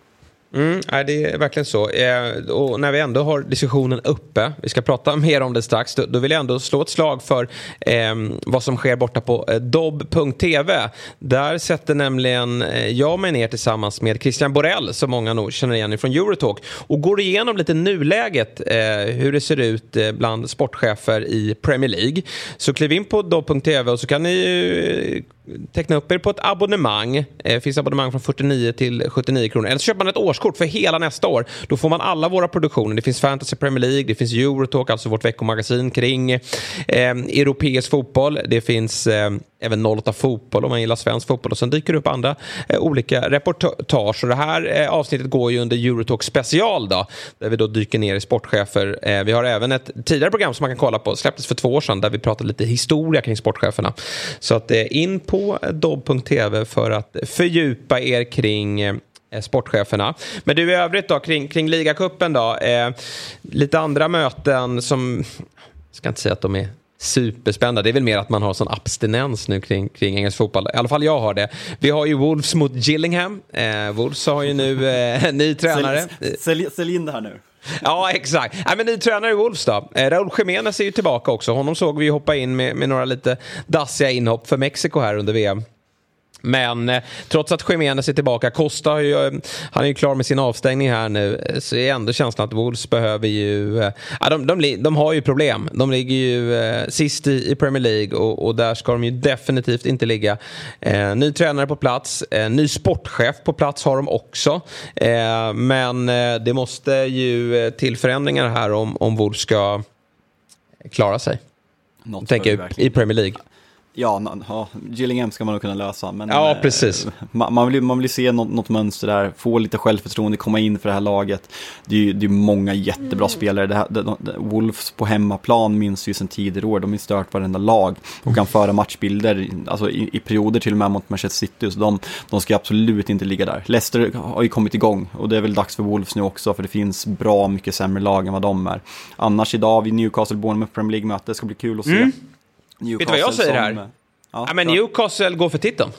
Mm, det är verkligen så. Eh, och när vi ändå har diskussionen uppe, vi ska prata mer om det strax, då, då vill jag ändå slå ett slag för eh, vad som sker borta på eh, dobb.tv. Där sätter nämligen eh, jag mig ner tillsammans med Christian Borell, som många nog känner igen från Eurotalk, och går igenom lite nuläget, eh, hur det ser ut eh, bland sportchefer i Premier League. Så kliv in på dobb.tv och så kan ni eh, teckna upp er på ett abonnemang. Det finns abonnemang från 49 till 79 kronor. Eller så köper man ett årskort för hela nästa år. Då får man alla våra produktioner. Det finns Fantasy Premier League, det finns Eurotalk, alltså vårt veckomagasin kring eh, europeisk fotboll. Det finns eh, även 08 fotboll om man gillar svensk fotboll. Och sen dyker det upp andra eh, olika reportage. Och det här eh, avsnittet går ju under Eurotalk special då, där vi då dyker ner i sportchefer. Eh, vi har även ett tidigare program som man kan kolla på, släpptes för två år sedan, där vi pratade lite historia kring sportcheferna. Så att eh, in på på dobb.tv för att fördjupa er kring eh, sportcheferna. Men du i övrigt då kring, kring ligacupen då. Eh, lite andra möten som, jag ska inte säga att de är superspända, Det är väl mer att man har sån abstinens nu kring, kring engelsk fotboll. I alla fall jag har det. Vi har ju Wolves mot Gillingham. Eh, Wolves har ju nu eh, ny tränare. Sälj, sälj, sälj in det här nu. Ja, exakt. Nej, men ny tränare i Wolves då. Eh, Raúl Jiménez är ju tillbaka också. Honom såg vi hoppa in med, med några lite dassiga inhopp för Mexiko här under VM. Men eh, trots att Jiménez är tillbaka, Costa har ju, eh, han är ju klar med sin avstängning här nu, eh, så är ändå känslan att Wolves behöver ju... Eh, de, de, de, har ju problem. De ligger ju eh, sist i, i, Premier League och, och, där ska de ju definitivt inte ligga. Eh, ny tränare på plats, ny sportchef på plats har de också. men det måste ju till förändringar här om, om Wolves ska klara sig. Tänker i Premier League. Ja, ja, Gillingham ska man nog kunna lösa. Men, ja, eh, precis. Man, man, vill, man vill se något, något, mönster där, få lite självförtroende, komma in för det här laget. Det är ju det är många jättebra mm. spelare. Det här, det, det, Wolves på hemmaplan minns ju sedan tidigare år, de har stört varenda lag och kan föra matchbilder, alltså i, i perioder till och med mot Manchester City. Så de, de ska absolut inte ligga där. Leicester har ju kommit igång och det är väl dags för Wolves nu också, för det finns bra mycket sämre lag än vad de är. Annars idag vid Newcastle Bournemouth Premier League-möte, ska bli kul att se. Mm. Vet du vad jag säger här? Ja, ja, men Newcastle går för titeln.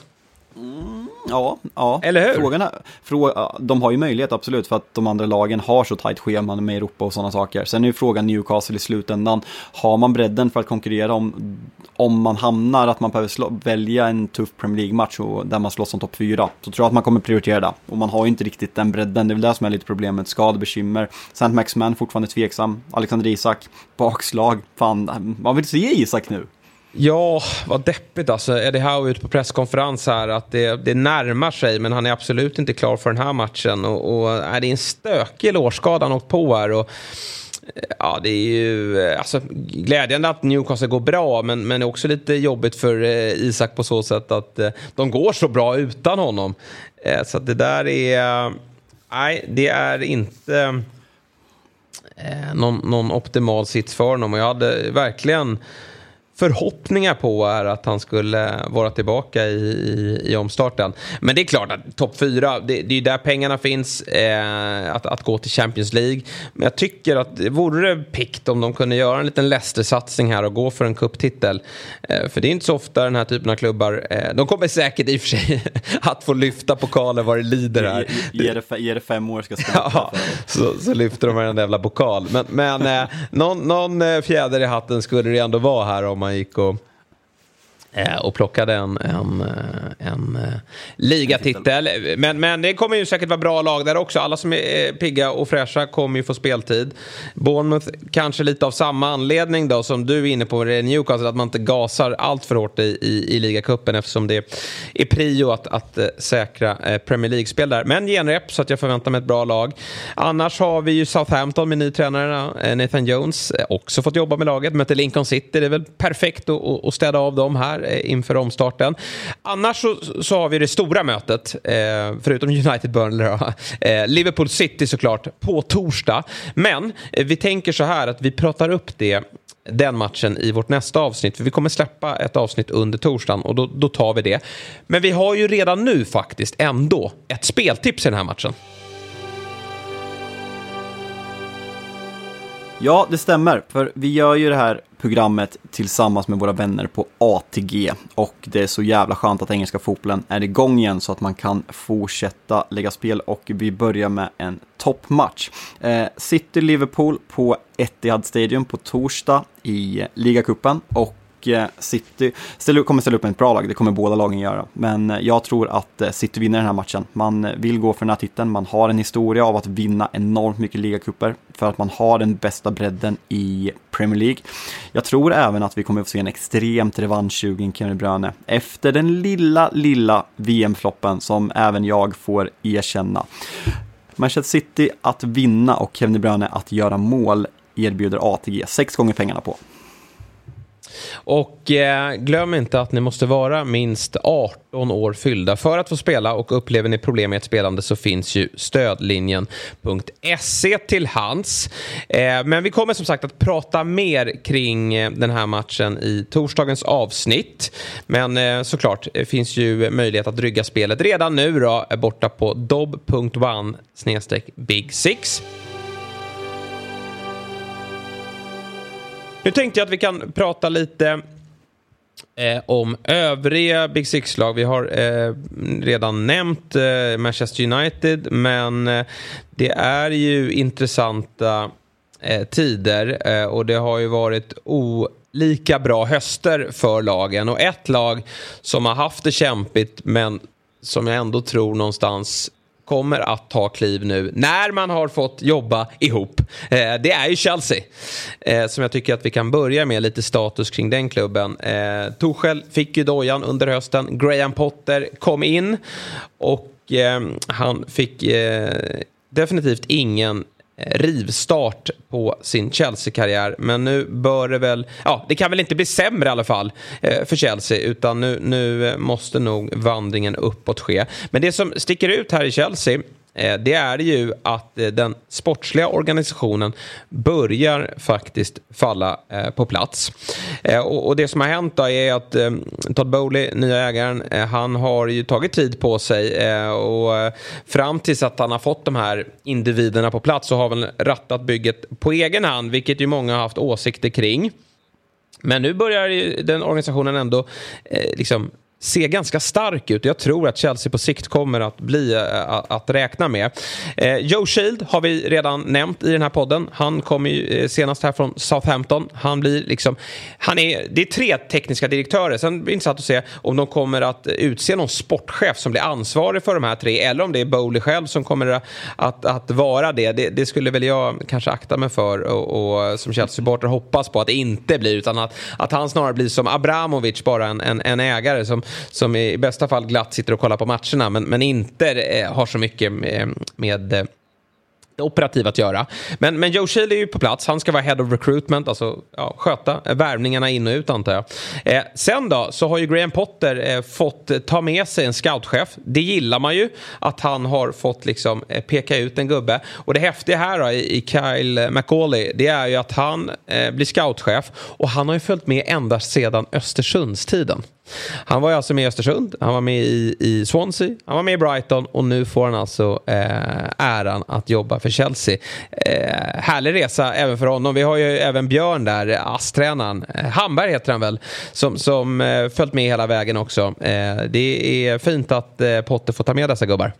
Mm, ja, ja. Eller hur? Frågan är, frå, de har ju möjlighet absolut för att de andra lagen har så tajt scheman med Europa och sådana saker. Sen är ju frågan Newcastle i slutändan. Har man bredden för att konkurrera om, om man hamnar att man behöver slå, välja en tuff Premier League-match där man slåss om topp fyra. Så tror jag att man kommer prioritera det. Och man har ju inte riktigt den bredden. Det är väl det som är lite problemet. Skadebekymmer. Saint Maximan fortfarande tveksam. Alexander Isak, bakslag. Fan, man vill se Isak nu. Ja, vad deppigt alltså. Eddie Howe ute på presskonferens här att det, det närmar sig men han är absolut inte klar för den här matchen. Och, och är det är en stökig lårskada han åkt på här. Och, Ja, det är ju äh, alltså, glädjande att Newcastle går bra, men, men också lite jobbigt för eh, Isak på så sätt att eh, de går så bra utan honom. Eh, så det där är... Nej, det är inte eh, någon, någon optimal sits för honom. Och jag hade verkligen förhoppningar på är att han skulle vara tillbaka i, i, i omstarten. Men det är klart att topp fyra, det, det är där pengarna finns, eh, att, att gå till Champions League. Men jag tycker att det vore pikt om de kunde göra en liten Leicester-satsning här och gå för en kupptitel. Eh, för det är inte så ofta den här typen av klubbar, eh, de kommer säkert i och för sig att få lyfta pokaler vad det lider här. Ge, det, ge det fem år ska ja, så, så lyfter de varenda jävla pokal. Men, men eh, någon, någon eh, fjäder i hatten skulle det ändå vara här om man man gick Eh, och plockade en, en, eh, en, eh, ligatitel. Men, men det kommer ju säkert vara bra lag där också. Alla som är pigga och fräscha kommer ju få speltid. Bournemouth kanske lite av samma anledning då som du är inne på med Newcastle. Att man inte gasar allt för hårt i, i, i ligacupen eftersom det är prio att, att säkra Premier League-spel där. Men genrep så att jag förväntar mig ett bra lag. Annars har vi ju Southampton med ny tränare Nathan Jones. Också fått jobba med laget. Möter Lincoln City. Det är väl perfekt att, att städa av dem här Eh, inför omstarten. Annars så, så har vi det stora mötet, eh, förutom United Burnley eh, Liverpool City såklart, på torsdag. Men eh, vi tänker så här att vi pratar upp det den matchen i vårt nästa avsnitt. För vi kommer släppa ett avsnitt under torsdagen och då, då tar vi det. Men vi har ju redan nu faktiskt ändå ett speltips i den här matchen. Ja, det stämmer. För vi gör ju det här programmet tillsammans med våra vänner på ATG. Och det är så jävla skönt att engelska fotbollen är igång igen så att man kan fortsätta lägga spel. Och vi börjar med en toppmatch. Eh, City-Liverpool på Etihad Stadium på torsdag i ligacupen. Och och eh, City ställer, kommer ställa upp med ett bra lag, det kommer båda lagen göra. Men eh, jag tror att eh, City vinner den här matchen. Man vill gå för den här titeln, man har en historia av att vinna enormt mycket ligacuper för att man har den bästa bredden i Premier League. Jag tror även att vi kommer att få se en extremt revanschsugen Kevin Bröne efter den lilla, lilla VM-floppen som även jag får erkänna. Manchester City att vinna och Kevin De Bruyne att göra mål erbjuder ATG sex gånger pengarna på. Och eh, glöm inte att ni måste vara minst 18 år fyllda för att få spela och upplever ni problem med ett spelande så finns ju stödlinjen.se till hands. Eh, men vi kommer som sagt att prata mer kring eh, den här matchen i torsdagens avsnitt. Men eh, såklart det finns ju möjlighet att rygga spelet redan nu då borta på dob.one big six. Nu tänkte jag att vi kan prata lite Eh, om övriga Big Six-lag. Vi har eh, redan nämnt eh, Manchester United, men eh, det är ju intressanta eh, tider eh, och det har ju varit olika bra höster för lagen. Och ett lag som har haft det kämpigt, men som jag ändå tror någonstans kommer att ta kliv nu när man har fått jobba ihop. Eh, det är ju Chelsea eh, som jag tycker att vi kan börja med lite status kring den klubben. Eh, Tuchel fick ju dojan under hösten. Graham Potter kom in och eh, han fick eh, definitivt ingen Eh, rivstart på sin Chelsea-karriär. Men nu bör det väl, ja det kan väl inte bli sämre i alla fall eh, för Chelsea utan nu, nu måste nog vandringen uppåt ske. Men det som sticker ut här i Chelsea Eh, det är ju att eh, den sportsliga organisationen börjar faktiskt falla eh, på plats. Och det som har hänt då är att Todd Bowley, nya ägaren, han har ju tagit tid på sig och fram tills att han har fått de här individerna på plats så har han rattat bygget på egen hand, vilket ju många har haft åsikter kring. Men nu börjar den organisationen ändå liksom ser ganska stark ut. Jag tror att Chelsea på sikt kommer att bli eh, att räkna med. Eh, Joe Shield har vi redan nämnt i den här podden. Han kommer ju eh, senast här från Southampton. Han blir liksom, han är, det är tre tekniska direktörer. Sen blir det intressant att se om de kommer att utse någon sportchef som blir ansvarig för de här tre eller om det är Bowley själv som kommer att, att vara det. det. det. skulle väl jag kanske akta mig för och, och som Chelsea-supporter hoppas på att det inte blir utan att, att han snarare blir som Abramovic, bara en, en, en ägare som som i bästa fall glatt sitter och kollar på matcherna men, men inte eh, har så mycket med, med eh, operativ att göra. Men, men Joe Shield är ju på plats. Han ska vara head of recruitment, alltså ja, sköta värvningarna in och ut antar jag. Eh, sen då så har ju Graham Potter eh, fått ta med sig en scoutchef. Det gillar man ju att han har fått liksom eh, peka ut en gubbe. Och det häftiga här då i, i Kyle McCauley det är ju att han eh, blir scoutchef och han har ju följt med ända sedan Östersundstiden. Han var ju alltså med i Östersund, han var med i, i Swansea, han var med i Brighton och nu får han alltså eh, äran att jobba för Chelsea. Eh, härlig resa även för honom. Vi har ju även Björn där, ASS-tränaren. Eh, Hamberg heter han väl, som, som eh, följt med hela vägen också. Eh, det är fint att eh, Potter får ta med dessa gubbar.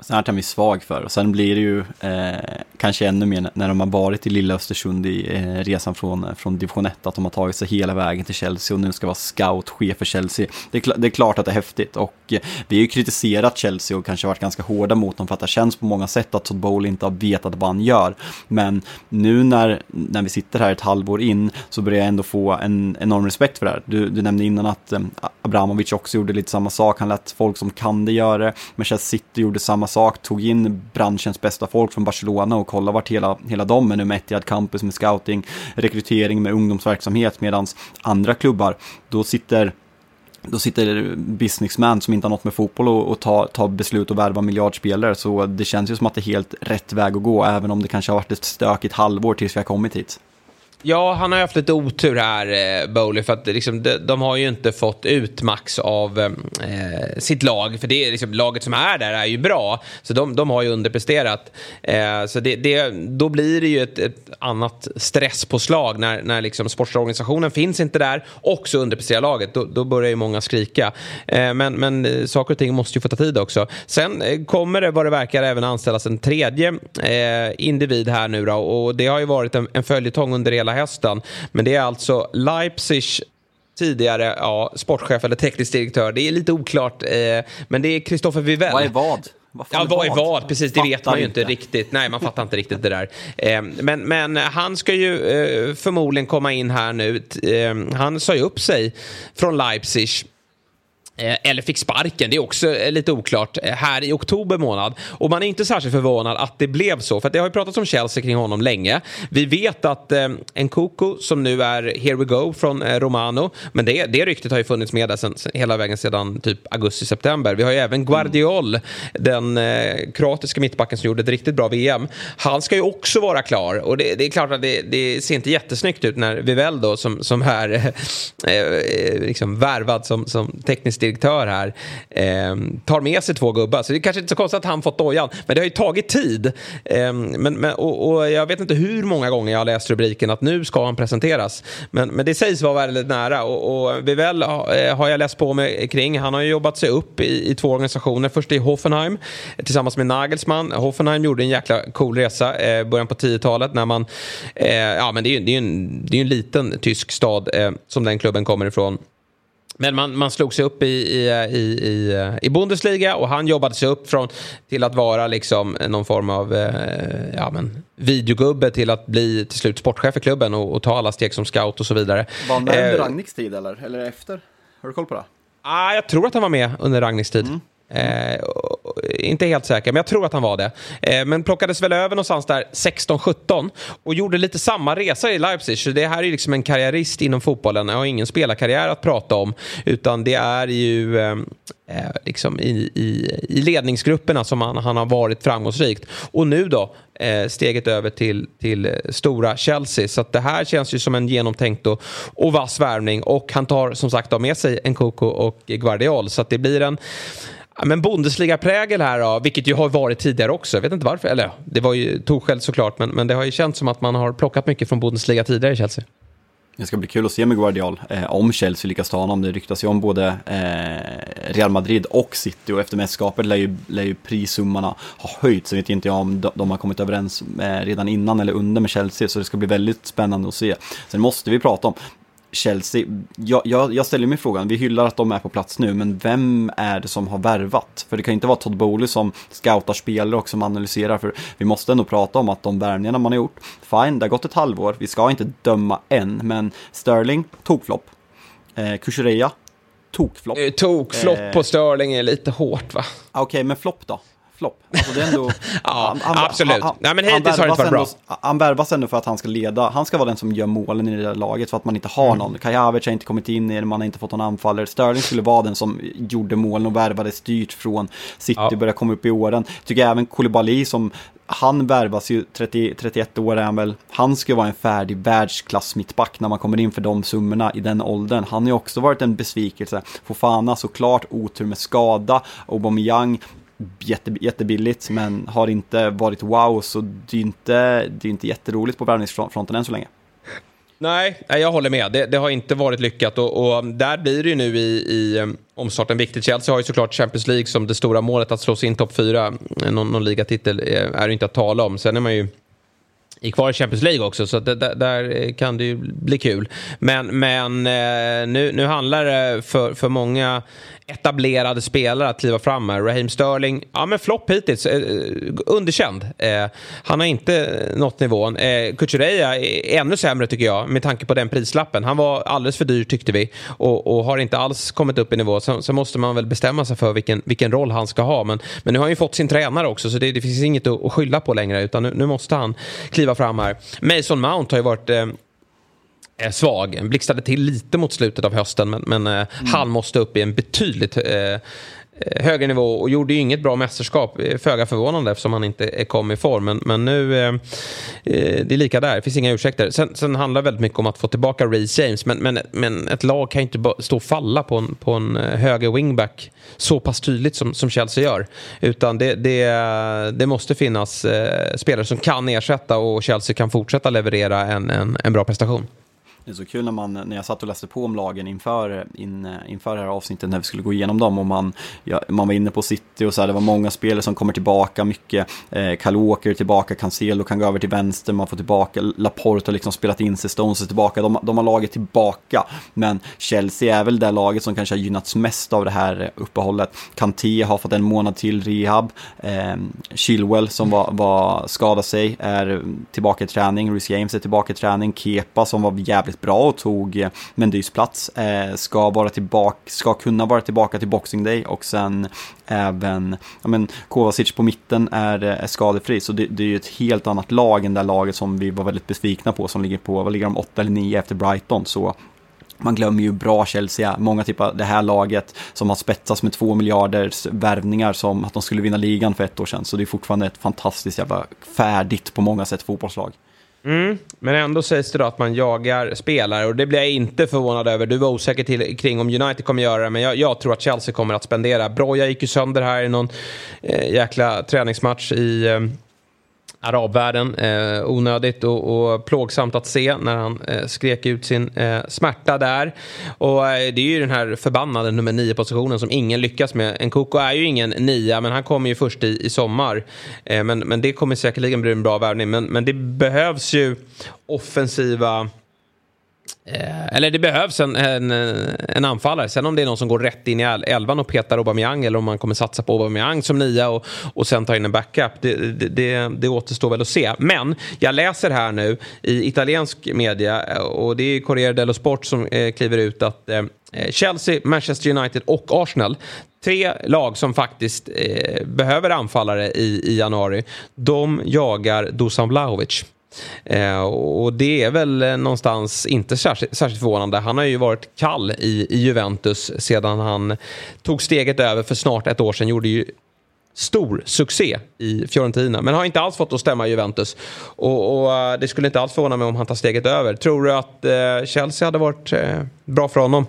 Sen är han svag för. Och sen blir det ju eh, kanske ännu mer när de har varit i lilla Östersund i eh, resan från, eh, från division 1, att de har tagit sig hela vägen till Chelsea och nu ska vara scoutchef för Chelsea. Det är, det är klart att det är häftigt och eh, vi har ju kritiserat Chelsea och kanske varit ganska hårda mot dem för att det känns på många sätt att Todd Bowl inte har vetat vad han gör. Men nu när, när vi sitter här ett halvår in så börjar jag ändå få en enorm respekt för det här. Du, du nämnde innan att eh, Abramovic också gjorde lite samma sak. Han lät folk som kan det göra. det. Manchester City gjorde samma sak, tog in branschens bästa folk från Barcelona och kolla vart hela, hela de är nu med Etihad Campus med scouting, rekrytering med ungdomsverksamhet medan andra klubbar, då sitter då sitter businessman som inte har något med fotboll och, och tar ta beslut och värva miljardspelare. Så det känns ju som att det är helt rätt väg att gå, även om det kanske har varit ett stökigt halvår tills vi har kommit hit. Ja, han har haft lite otur här, eh, Bowley, för att liksom, de, de, har ju inte fått ut max av eh, eh, sitt lag. För det är liksom, laget som är där är ju bra, så de, de har ju underpresterat. Eh, så det, det, då blir det ju ett, ett annat stresspåslag när, när liksom sportorganisationen finns inte där och så underpresterar laget. Då, då börjar ju många skrika. Eh, men, men eh, saker och ting måste ju få ta tid också. Sen eh, kommer det vad det verkar även anställas en tredje eh, individ här nu då, och det har ju varit en, en följetong under hela hästen. Men det är alltså Leipzig tidigare ja, sportchef eller teknisk direktör. Det är lite oklart, eh, men det är Christopher Vivell. Vad är vad? Vad ja, vad är vad? Precis, det vet man ju inte, riktigt. Nej, man fattar inte riktigt det där. Eh, men, men han ska ju eh, förmodligen komma in här nu. Eh, han sa ju upp sig från Leipzig Eh, eller fick sparken, det är också eh, lite oklart, eh, här i oktober månad. Och man är inte särskilt förvånad att det blev så, för det har ju pratats om Chelsea kring honom länge. Vi vet att eh, Nkoko, som nu är Here We Go från eh, Romano, men det, det ryktet har ju funnits med där sen, hela vägen sedan typ augusti-september. Vi har ju även Guardiol, mm. den eh, kroatiska mittbacken som gjorde ett riktigt bra VM. Han ska ju också vara klar och det, det är klart att det, det, ser inte jättesnyggt ut när Vivell då, som, som är eh, liksom värvad som, som teknisk direktör här eh, tar med sig två gubbar. Så det är kanske inte så konstigt att han fått dojan. Men det har ju tagit tid. Eh, men, men, och, och, jag vet inte hur många gånger jag har läst rubriken att nu ska han presenteras. Men, men det sägs vara väldigt nära. Och, och Vivell eh, har jag läst på mig kring. Han har ju jobbat sig upp i, i två organisationer. Först i Hoffenheim tillsammans med Nagelsmann. Hoffenheim gjorde en jäkla cool resa eh, början på 10-talet när man... Eh, ja, men det är ju det är en, det är en liten tysk stad eh, som den klubben kommer ifrån. Men man, man slog sig upp i, i, i, i, Bundesliga och han jobbade sig upp från till att vara liksom någon form av eh, ja, men, videogubbe till att bli till slut sportchef i klubben och, och ta alla steg som scout och så vidare. Var han med under eh, Ragniks tid eller, eller efter? Har du koll på det? Ah, jag tror att han var med under Ragniks tid. Mm. Eh, inte helt säker, men jag tror att han var det. Eh, men plockades väl över någonstans där 16-17 och gjorde lite samma resa i Leipzig. Så det här är liksom en karriärist inom fotbollen. Han har ingen spelarkarriär att prata om, utan det är ju eh, eh, liksom i, i, i, ledningsgrupperna som han, han har varit framgångsrikt. Och nu då, eh, steget över till, till stora Chelsea. Så det här känns ju som en genomtänkt och, och vass värvning. Och han tar som sagt med sig en Coco och Guardiol. Så det blir en Ja, men Bundesliga-prägel här då, vilket ju har varit tidigare också. Jag vet inte varför. Eller det var ju Torshäll såklart, men, men det har ju känts som att man har plockat mycket från Bundesliga tidigare i Chelsea. Det ska bli kul att se med Guardiol eh, om Chelsea lyckas ta honom. Det ryktas ju om både eh, Real Madrid och City och efter mästerskapet lär ju, lär ju prissummarna ha höjts. Sen vet inte jag om de, de har kommit överens eh, redan innan eller under med Chelsea så det ska bli väldigt spännande att se. Sen måste vi prata om Chelsea, jag, jag, jag, ställer mig frågan, vi hyllar att de är på plats nu, men vem är det som har värvat? För det kan inte vara Todd Bowley som scoutar spelare och som analyserar, för vi måste ändå prata om att de värvningarna man har gjort, fine, det har gått ett halvår, vi ska inte döma än, men Sterling, tokflopp. Eh, Kukureya, tokflopp. Eh, tokflopp eh, på Sterling är lite hårt va? Okej, okay, men flopp då? Flopp. Alltså det är ändå, ja, han, absolut. Han, Nej, men hittills har det inte varit bra. Han värvas ändå för att han ska leda. Han ska vara den som gör målen i det där laget för att man inte har mm. någon. Kai Havertz har inte kommit in i det, man har inte fått någon anfallare. Sterling skulle vara den som gjorde målen och värvade styrt från City, ja. börjar komma upp i åren. Tycker även Koulibaly som han värvas ju, 30, 31 år är han väl, han ska vara en färdig världsklass mittback när man kommer in för de summorna i den åldern. Han har ju också varit en besvikelse. Fofana såklart, otur med skada, Aubameyang jätte, jättebilligt men har inte varit wow så det är inte, det är inte jätteroligt på värvningsfronten än så länge. Nej, jag håller med. Det, det har inte varit lyckat och, och, um, där blir det ju nu i, i um, omstarten viktigt. Chelsea har ju såklart Champions League som det stora målet att slå sig in topp fyra. Någon, någon ligatitel eh, är det inte att tala om. Sen är man ju i kvar i Champions League också, så det, där kan det ju bli kul. Men, men eh, nu, nu handlar det för, för många etablerade spelare att kliva fram här. Raheem Sterling, ja men flopp hittills. Eh, eh underkänd. Eh, han har inte nått nivån. Eh, Kuchereya är ännu sämre tycker jag med tanke på den prislappen. Han var alldeles för dyr tyckte vi och, och har inte alls kommit upp i nivå. Så, så, måste man väl bestämma sig för vilken, vilken roll han ska ha. Men, men nu har han ju fått sin tränare också så det, det finns inget att, att skylla på längre utan nu, nu, måste han kliva fram här. Mason Mount har ju varit eh, svag. Blixtrade till lite mot slutet av hösten men, men eh, mm. han måste upp i en betydligt eh, eh, högre nivå och gjorde ju inget bra mästerskap. Eh, föga förvånande eftersom han inte kom i form. Men, men nu, eh, det är lika där. Det finns inga ursäkter. Sen, sen handlar det väldigt mycket om att få tillbaka Reece James. Men, men, men ett lag kan ju inte stå och falla på en, på en höger wingback så pass tydligt som, som Chelsea gör. Utan det, det, det måste finnas eh, spelare som kan ersätta och Chelsea kan fortsätta leverera en, en, en bra prestation. Det är så kul när, man, när jag satt och läste på om lagen inför, in, inför det här avsnittet när vi skulle gå igenom dem och man, ja, man var inne på City och så här, det var många spelare som kommer tillbaka, mycket eh, Kyle Walker tillbaka, Cancelo kan gå över till vänster, man får tillbaka, Laporte har liksom spelat in sig, Stones är tillbaka, de, de har laget tillbaka. Men Chelsea är väl det laget som kanske har gynnats mest av det här uppehållet. Kanté har fått en månad till rehab, eh, Chilwell som var, var skadade sig är tillbaka i träning, Rhys James är tillbaka i träning, Kepa som var jävligt väldigt bra och tog eh, Mendys plats. Eh, ska, vara tillbaka, ska kunna vara tillbaka till Boxing Day och sen även ja, men, Kovacic på mitten är, eh, är skadefri. Så det, det är ju ett helt annat lag än det laget som vi var väldigt besvikna på som ligger på, vad ligger de, 8 eller 9 efter Brighton. Så man glömmer ju bra Chelsea, många typer av det här laget som har spetsats med två miljarders värvningar som att de skulle vinna ligan för ett år sedan. Så det är fortfarande ett fantastiskt jävla färdigt på många sätt fotbollslag. Mm, men ändå sägs det då att man jagar spelare och det blir jag inte förvånad över. Du var osäker till, kring om United kommer göra det, men jag, jag tror att Chelsea kommer att spendera. Broja gick ju sönder här i någon eh, jäkla träningsmatch i eh, arabvärlden. Eh, onödigt och, och, plågsamt att se när han eh, skrek ut sin eh, smärta där. Och eh, det är ju den här förbannade nummer nio positionen som ingen lyckas med. Nkoko är ju ingen nia men han kommer ju först i, i sommar. Eh, men, men det kommer säkerligen bli en bra värvning. Men, men det behövs ju offensiva Eh, eller det behövs en, en, eh, en, anfallare. Sen om det är någon som går rätt in i elvan och petar Aubameyang eller om man kommer satsa på Aubameyang som nia och, och sen ta in en backup. Det, det, det, det återstår väl att se. Men jag läser här nu i italiensk media eh, och det är Corriere dello Sport som eh, kliver ut att eh, eh, Chelsea, Manchester United och Arsenal tre lag som faktiskt eh, behöver anfallare i, i januari. De jagar Dusan Vlahovic. Eh, och det är väl eh, någonstans inte särskilt, särskilt förvånande. Han har ju varit kall i, i Juventus sedan han tog steget över för snart ett år sedan. Gjorde ju stor succé i Fiorentina. Men har inte alls fått att stämma i Juventus. Och, och, eh, det skulle inte alls förvåna mig om han tar steget över. Tror du att eh, Chelsea hade varit eh, bra för honom?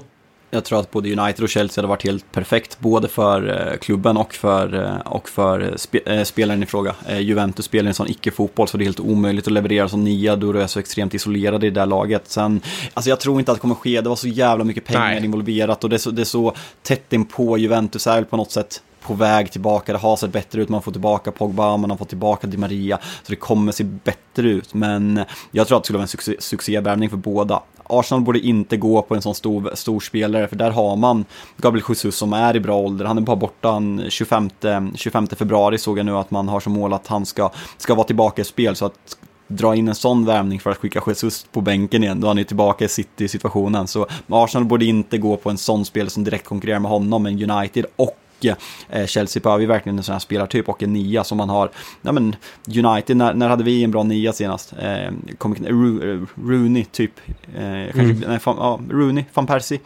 Jag tror att både United och Chelsea hade varit helt perfekt, både för eh, klubben och för, eh, och för spe, eh, spelaren i fråga. Juventus spelar en sån icke-fotboll så det är helt omöjligt att leverera som nia då du är så extremt isolerad i det där laget. Sen, alltså jag tror inte att det kommer ske, det var så jävla mycket pengar Nej. involverat och det är, så, det är så tätt inpå. Juventus är på något sätt på väg tillbaka, det har sett bättre ut, man får tillbaka Pogba, man har fått tillbaka Di Maria, så det kommer se bättre ut. Men jag tror att det skulle vara en succé, succévärvning för båda. Arsenal borde inte gå på en sån stor, stor spelare för där har man Gabriel Jesus som är i bra ålder. Han är bara borta 25, 25 februari såg jag nu att man har som mål att han ska, ska vara tillbaka i spel. Så att dra in en sån värvning för att skicka Jesus på bänken igen, då han är tillbaka i City-situationen. Så Arsenal borde inte gå på en sån spelare som direkt konkurrerar med honom, men United och eh, Chelsea behöver ju verkligen en sån här spelartyp och en nia som man har. Ja men United, när, när hade vi en bra nia senast? Eh, kom, Ru, Rooney typ. Eh, kanske, mm. nej, fan, ja, Rooney, van Persie.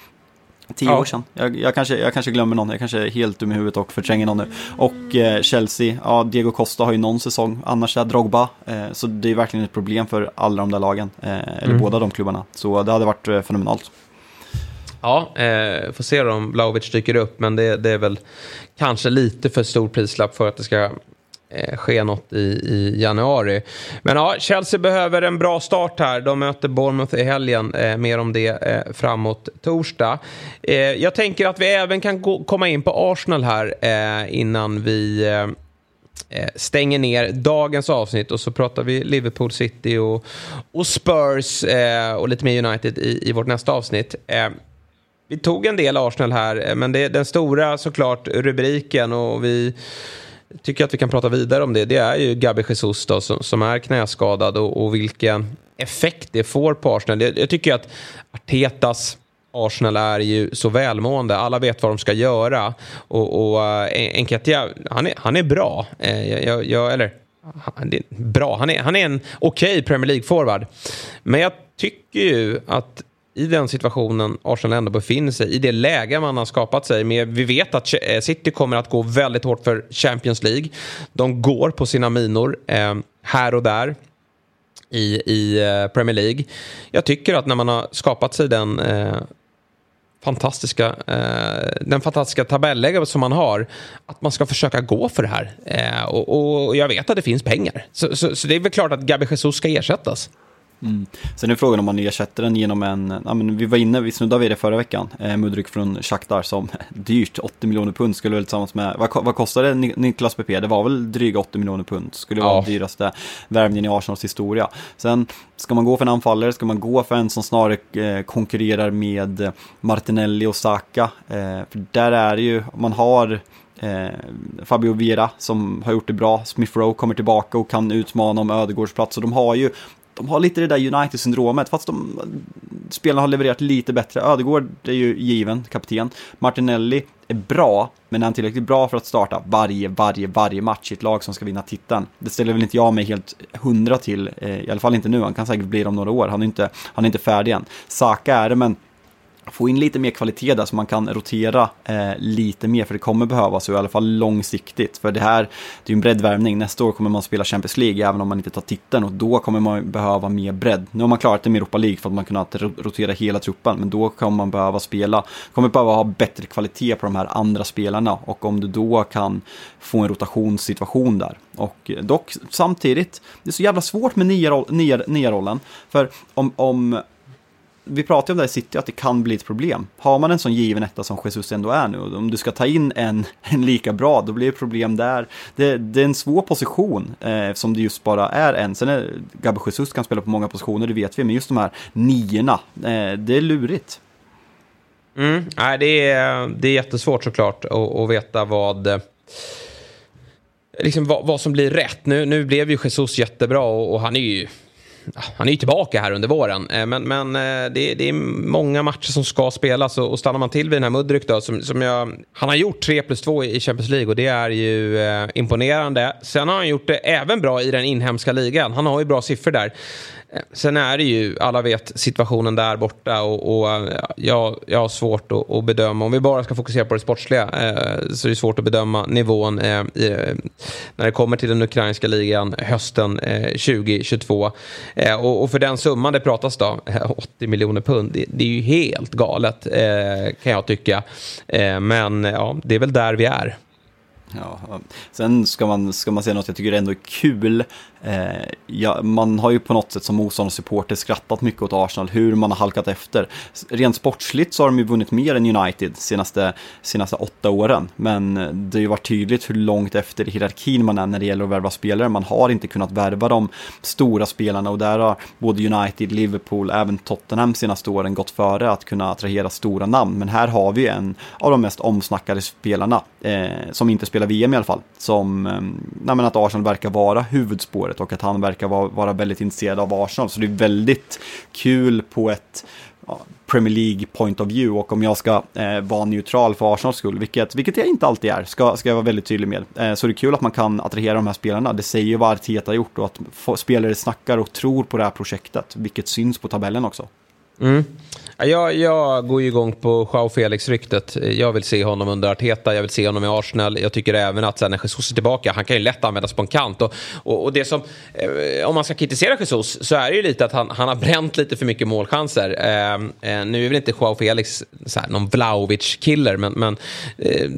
Tio ja. år sedan. Jag, jag, kanske, jag kanske glömmer någon, jag kanske är helt dum i huvudet och förtränger någon nu. Och eh, Chelsea, ja Diego Costa har ju någon säsong, annars är Drogba. Eh, så det är verkligen ett problem för alla de där lagen, eh, eller mm. båda de klubbarna. Så det hade varit eh, fenomenalt. Ja, eh, får se om Blaovic dyker upp, men det, det, är väl kanske lite för stor prislapp för att det ska eh, ske något i, i, januari. Men ja, Chelsea behöver en bra start här. De möter Bournemouth i helgen. Eh, mer om det eh, framåt torsdag. Eh, jag tänker att vi även kan gå, komma in på Arsenal här eh, innan vi eh, eh stänger ner dagens avsnitt och så pratar vi Liverpool City och, och Spurs eh, och lite mer United i, i vårt nästa avsnitt. Eh, vi tog en del Arsenal här, eh, men det, den stora såklart rubriken och vi tycker att vi kan prata vidare om det. Det är ju Gabi Jesus då, som, som är knäskadad och, och, vilken effekt det får på Arsenal. Jag, jag tycker att Artetas Arsenal är ju så välmående. Alla vet vad de ska göra. Och, och eh, Enketia, han är, han är bra. Eh, jag, jag, jag, eller, han är bra. Han är, han är en okej okay Premier League-forward. Men jag tycker ju att i den situationen Arsenal ändå befinner sig, i det läge man har skapat sig med, vi vet att eh, City kommer att gå väldigt hårt för Champions League. De går på sina minor eh, här och där i, i eh, Premier League. Jag tycker att när man har skapat sig den eh, fantastiska, eh, den fantastiska tabelläge som man har, att man ska försöka gå för det här. Eh, och, och, jag vet att det finns pengar. Så, så, så det är väl klart att Gabi Jesus ska ersättas. Mm. Sen är frågan om man ersätter den genom en, ja, men vi var inne, vi snuddade vid det förra veckan, eh, Mudrik från Shakhtar som dyrt, 80 miljoner pund skulle väl tillsammans med, vad, vad kostade Niklas PP? Det var väl dryga 80 miljoner pund, skulle vara ja. dyraste värvningen i Arsenals historia. Sen ska man gå för en anfallare, ska man gå för en som snarare eh, konkurrerar med Martinelli och Saka, eh, för där är det ju, man har Eh, Fabio Vera som har gjort det bra, Smith Rowe kommer tillbaka och kan utmana om Ödegårds plats. Och de har ju de har lite det där United-syndromet, fast de spelarna har levererat lite bättre. Ödegård är ju given kapten. Martinelli är bra, men är han tillräckligt bra för att starta varje, varje, varje match i ett lag som ska vinna titeln? Det ställer väl inte jag mig helt hundra till, eh, i alla fall inte nu. Han kan säkert bli det om några år. Han är inte, han är inte färdig än. Saka är det, men få in lite mer kvalitet där så man kan rotera eh, lite mer, för det kommer behövas, i alla fall långsiktigt. För det här, det är ju en breddvärvning, nästa år kommer man spela Champions League, även om man inte tar titeln, och då kommer man behöva mer bredd. Nu har man klarat det med Europa League för att man kunnat rotera hela truppen, men då kommer man behöva spela, kommer behöva ha bättre kvalitet på de här andra spelarna, och om du då kan få en rotationssituation där. Och eh, dock, samtidigt, det är så jävla svårt med nya, nya, nya rollen, för om, om vi pratade om det här i City, att det kan bli ett problem. Har man en sån given etta som Jesus ändå är nu, om du ska ta in en, en lika bra, då blir det problem där. Det, det är en svår position, eh, som det just bara är en. Sen är Gabi Jesus kan spela på många positioner, det vet vi, men just de här niorna, eh, det är lurigt. Mm, nej, det, är, det är jättesvårt såklart att, att veta vad eh, liksom vad, vad, som blir rätt. Nu, nu blev ju Jesus jättebra och, och han är ju han är ju tillbaka här under våren. Eh, men, men eh, det, det, är många matcher som ska spelas och, stannar man till vid den här Mudryk då, som, som jag, han har gjort 3 plus 2 i Champions League och det är ju eh, imponerande. Sen har han gjort det även bra i den inhemska ligan. Han har ju bra siffror där. Sen är det ju, alla vet situationen där borta och, och eh, jag, jag har svårt att, att, bedöma, om vi bara ska fokusera på det sportsliga, eh, så är det svårt att bedöma nivån eh, i, eh, när det kommer till den ukrainska ligan hösten eh, 2022. Eh, och, och, för den summan det pratas då, eh, 80 miljoner pund, det, det, är ju helt galet eh, kan jag tycka. Eh, men ja, det är väl där vi är. Ja, sen ska man, ska man säga något jag tycker ändå är kul Eh, ja, man har ju på något sätt som motståndarsupporter skrattat mycket åt Arsenal, hur man har halkat efter. Rent sportsligt så har de ju vunnit mer än United senaste, senaste åtta åren, men det har ju varit tydligt hur långt efter hierarkin man är när det gäller att värva spelare. Man har inte kunnat värva de stora spelarna och där har både United, Liverpool, även Tottenham senaste åren gått före att kunna attrahera stora namn. Men här har vi en av de mest omsnackade spelarna, eh, som inte spelar VM i alla fall, som, eh, att Arsenal verkar vara huvudspåret och att han verkar vara, vara väldigt intresserad av Arsenal. Så det är väldigt kul på ett ja, Premier League point of view och om jag ska eh, vara neutral för Arsenals skull, vilket, vilket jag inte alltid är, ska, ska jag vara väldigt tydlig med. Eh, så det är kul att man kan attrahera de här spelarna. Det säger ju vad Arteta har gjort och att spelare snackar och tror på det här projektet, vilket syns på tabellen också. Mm. Jag, jag går ju igång på Joao Felix-ryktet. Jag vill se honom under Arteta, jag vill se honom i Arsenal. Jag tycker även att sen när Jesus är tillbaka, han kan ju lätt användas på en kant. Och, och, och det som, eh, om man ska kritisera Jesus så är det ju lite att han, han har bränt lite för mycket målchanser. Eh, eh nu är väl inte Joao Felix så här, någon Vlaovic-killer, men, men eh,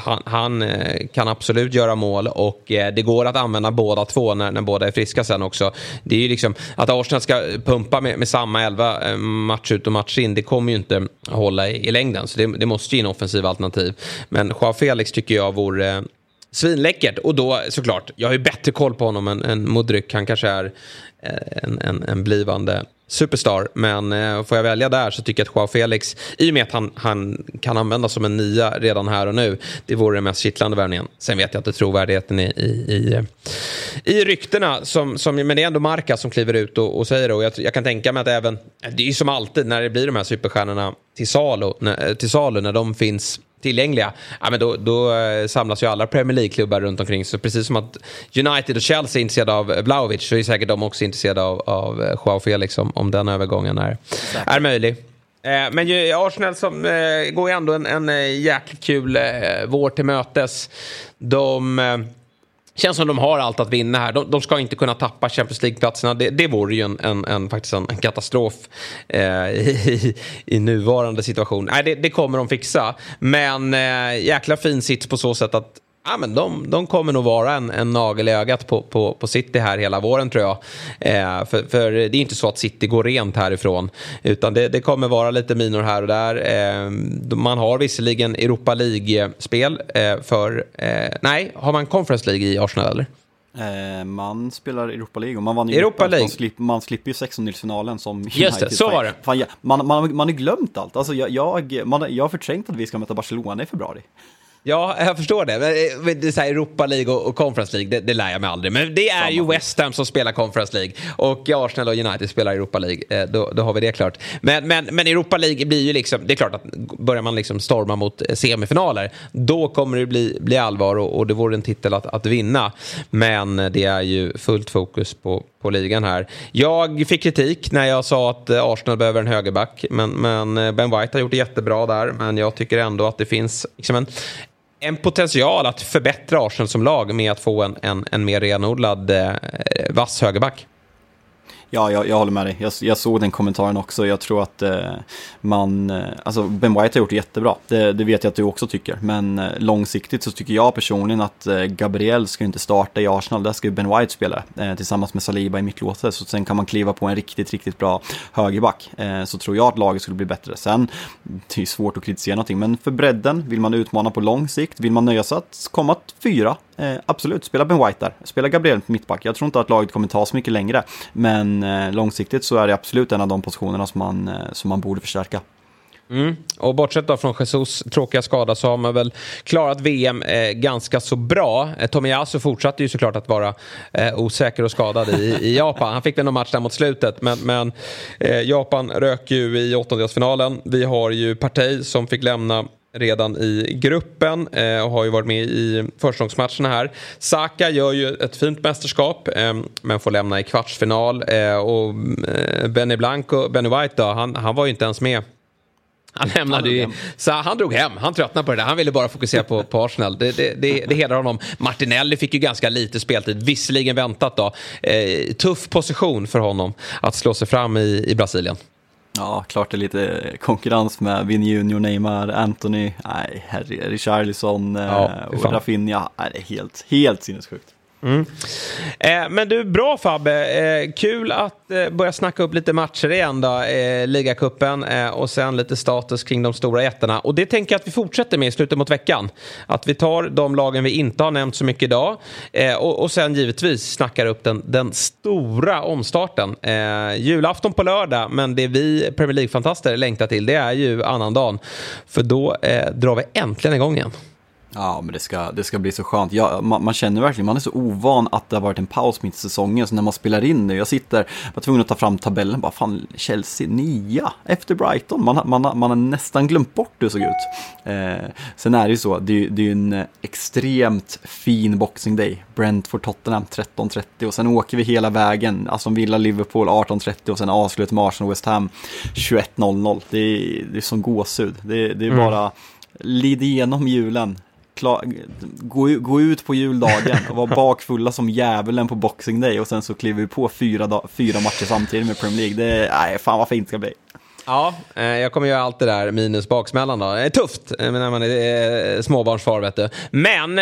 han, han eh, kan absolut göra mål och eh, det går att använda båda två när, när båda är friska sen också. Det är ju liksom att Arsenal ska pumpa med, med samma elva match ut och match in, det kommer ju inte hålla i, i längden. Så det, det måste ju in offensiva alternativ. Men Joao Felix tycker jag vore svinläckert. Och då såklart, jag har ju bättre koll på honom än, än Mudryk. Han kanske är eh, en, en, en blivande superstar. Men eh, får jag välja där så tycker jag att Joao Felix, i och med att han, han kan användas som en nia redan här och nu, det vore den mest kittlande värvningen. Sen vet jag inte trovärdigheten i, i, i, i ryktena, som, som, men det är ändå Marca som kliver ut och, och säger det. Och jag, jag, kan tänka mig att även, det är ju som alltid när det blir de här superstjärnorna till salu, när, till salu, när de finns tillgängliga, ja, men då, då eh, samlas ju alla Premier League-klubbar runt omkring. Så precis som att United och Chelsea är intresserade av Blaovic så är säkert de också intresserade av, av eh, Joao Felix om, om den övergången är, är möjlig. Eh, men ju, Arsenal som eh, går ju ändå en, en jäkligt kul eh, vår till mötes. De Känns som de har allt att vinna här. De, de ska inte kunna tappa Champions League-platserna. Det, det vore ju en, en, en faktiskt en, en katastrof eh, i, i, nuvarande situation. Nej, det, det, kommer de fixa. Men eh, jäkla fin sits på så sätt att Ja, men de, de kommer nog vara en, en nagel i ögat på, på, på City här hela våren tror jag. Eh, för, för det är inte så att City går rent härifrån. Utan det, det kommer vara lite minor här och där. Eh, man har visserligen Europa League-spel eh, för... Eh, nej, har man Conference League i Arsenal eller? Eh, man spelar Europa League och man vann ju Europa League. Man, slipp, man slipper ju 16-finalen som United. Just det, så var det. Fan, ja, man, man, man har glömt allt. Alltså, jag, jag, man, jag har förträngt att vi ska möta Barcelona i februari. Ja, jag förstår det. Men, eh, det är så här, Europa League och, Conference League, det, det lär jag mig aldrig. Men det är Samma. ju West Ham som spelar Conference League och Arsenal och United spelar Europa League. Eh, då, då har vi det klart. Men, men, men Europa League blir ju liksom, det är klart att börjar man liksom storma mot eh, semifinaler, då kommer det bli, bli allvar och, och det vore en titel att, att vinna. Men det är ju fullt fokus på, på ligan här. Jag fick kritik när jag sa att Arsenal behöver en högerback, men, men Ben White har gjort det jättebra där. Men jag tycker ändå att det finns liksom en, en potential att förbättra Arsenal som lag med att få en, en, en mer renodlad eh, vass högerback. Ja, jag, jag håller med dig. Jag, jag, såg den kommentaren också. Jag tror att eh, man, eh, alltså Ben White har gjort det jättebra. Det, det, vet jag att du också tycker. Men eh, långsiktigt så tycker jag personligen att eh, Gabriel ska inte starta i Arsenal. Där ska ju Ben White spela eh, tillsammans med Saliba i mittlåset. Så sen kan man kliva på en riktigt, riktigt bra högerback. Eh, så tror jag att laget skulle bli bättre. Sen, det är ju svårt att kritisera någonting. Men för bredden, vill man utmana på lång sikt, vill man nöja sig att komma fyra Eh, absolut, spela Ben White där. Spela Gabriel på mittback. Jag tror inte att laget kommer ta så mycket längre. Men eh, långsiktigt så är det absolut en av de positionerna som man, eh, som man borde förstärka. Mm. Och bortsett då från Jesus tråkiga skada så har man väl klarat VM eh, ganska så bra. Eh, Tomiyasu fortsatte ju såklart att vara eh, osäker och skadad i, i Japan. Han fick väl någon match där mot slutet men, men eh, Japan rök ju i åttondelsfinalen. Vi har ju Partey som fick lämna redan i gruppen eh, och har ju varit med i förstagångsmatcherna här. Saka gör ju ett fint mästerskap eh, men får lämna i kvartsfinal. Eh, och Benny Blanco, Benny White då, han, han var ju inte ens med han lämnade ju, så han drog hem, han tröttnade på det där. Han ville bara fokusera på, på Arsenal. Det, det, det, det hedrar honom. Martinelli fick ju ganska lite speltid, visserligen väntat då. Eh, tuff position för honom att slå sig fram i, i Brasilien. Ja, klart det är lite konkurrens med Vin Junior, Neymar, Anthony, nej, Richarlison ja, och Rafinha. Nej, det är helt, helt sinnessjukt. Mm. Eh, men du, bra Fabbe. Eh, kul att eh, börja snacka upp lite matcher igen då. Eh, Ligacupen eh, och sen lite status kring de stora jättarna. Och det tänker jag att vi fortsätter med i slutet mot veckan. Att vi tar de lagen vi inte har nämnt så mycket idag. Eh, och, och sen givetvis snackar upp den, den stora omstarten. Eh, julafton på lördag, men det vi Premier League-fantaster längtar till det är ju annandagen. För då eh, drar vi äntligen igång igen. Ja, men det ska, det ska bli så skönt. Ja, man, man, känner verkligen, man är så ovan att det har varit en paus mitt i säsongen. Så när man spelar in nu, jag sitter, var tvungen att ta fram tabellen, bara fan, Chelsea nia efter Brighton. Man, man, man har nästan glömt bort hur det såg ut. Eh, sen är det ju så, det, det är ju en extremt fin Boxing Day. Brentford Tottenham 13.30 och sen åker vi hela vägen. Alltså Villa Liverpool 18.30 och sen avslut med Arsenal West Ham 21.00. Det är, det är som gåshud. Det, det är mm. bara lid igenom julen gå, gå ut på juldagen och vara bakfulla som djävulen på Boxing Day och sen så kliver vi på fyra, fyra matcher samtidigt med Premier League. Det är, nej, fan vad fint det ska bli. Ja, eh, jag kommer göra allt det där minus baksmällan då. Det är tufft eh, när man är eh, småbarnsfar vet du. Men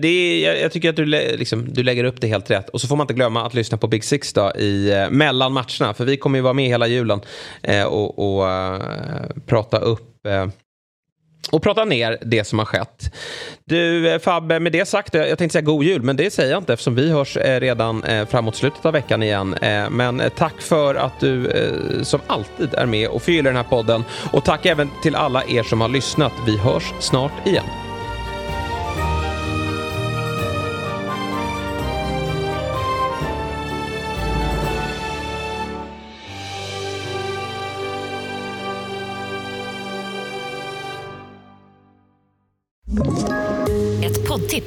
det är, jag tycker att du, liksom, du lägger upp det helt rätt. Och så får man inte glömma att lyssna på Big Six då i mellan matcherna. För vi kommer ju vara med hela julen och, och prata upp och prata ner det som har skett. Du eh, Fabbe, med det sagt, jag tänkte säga god jul, men det säger jag inte eftersom vi hörs eh, redan eh, framåt slutet av veckan igen. Men tack för att du som alltid är med och förgyller den här podden. Och tack även till alla er som har lyssnat. Vi hörs snart igen.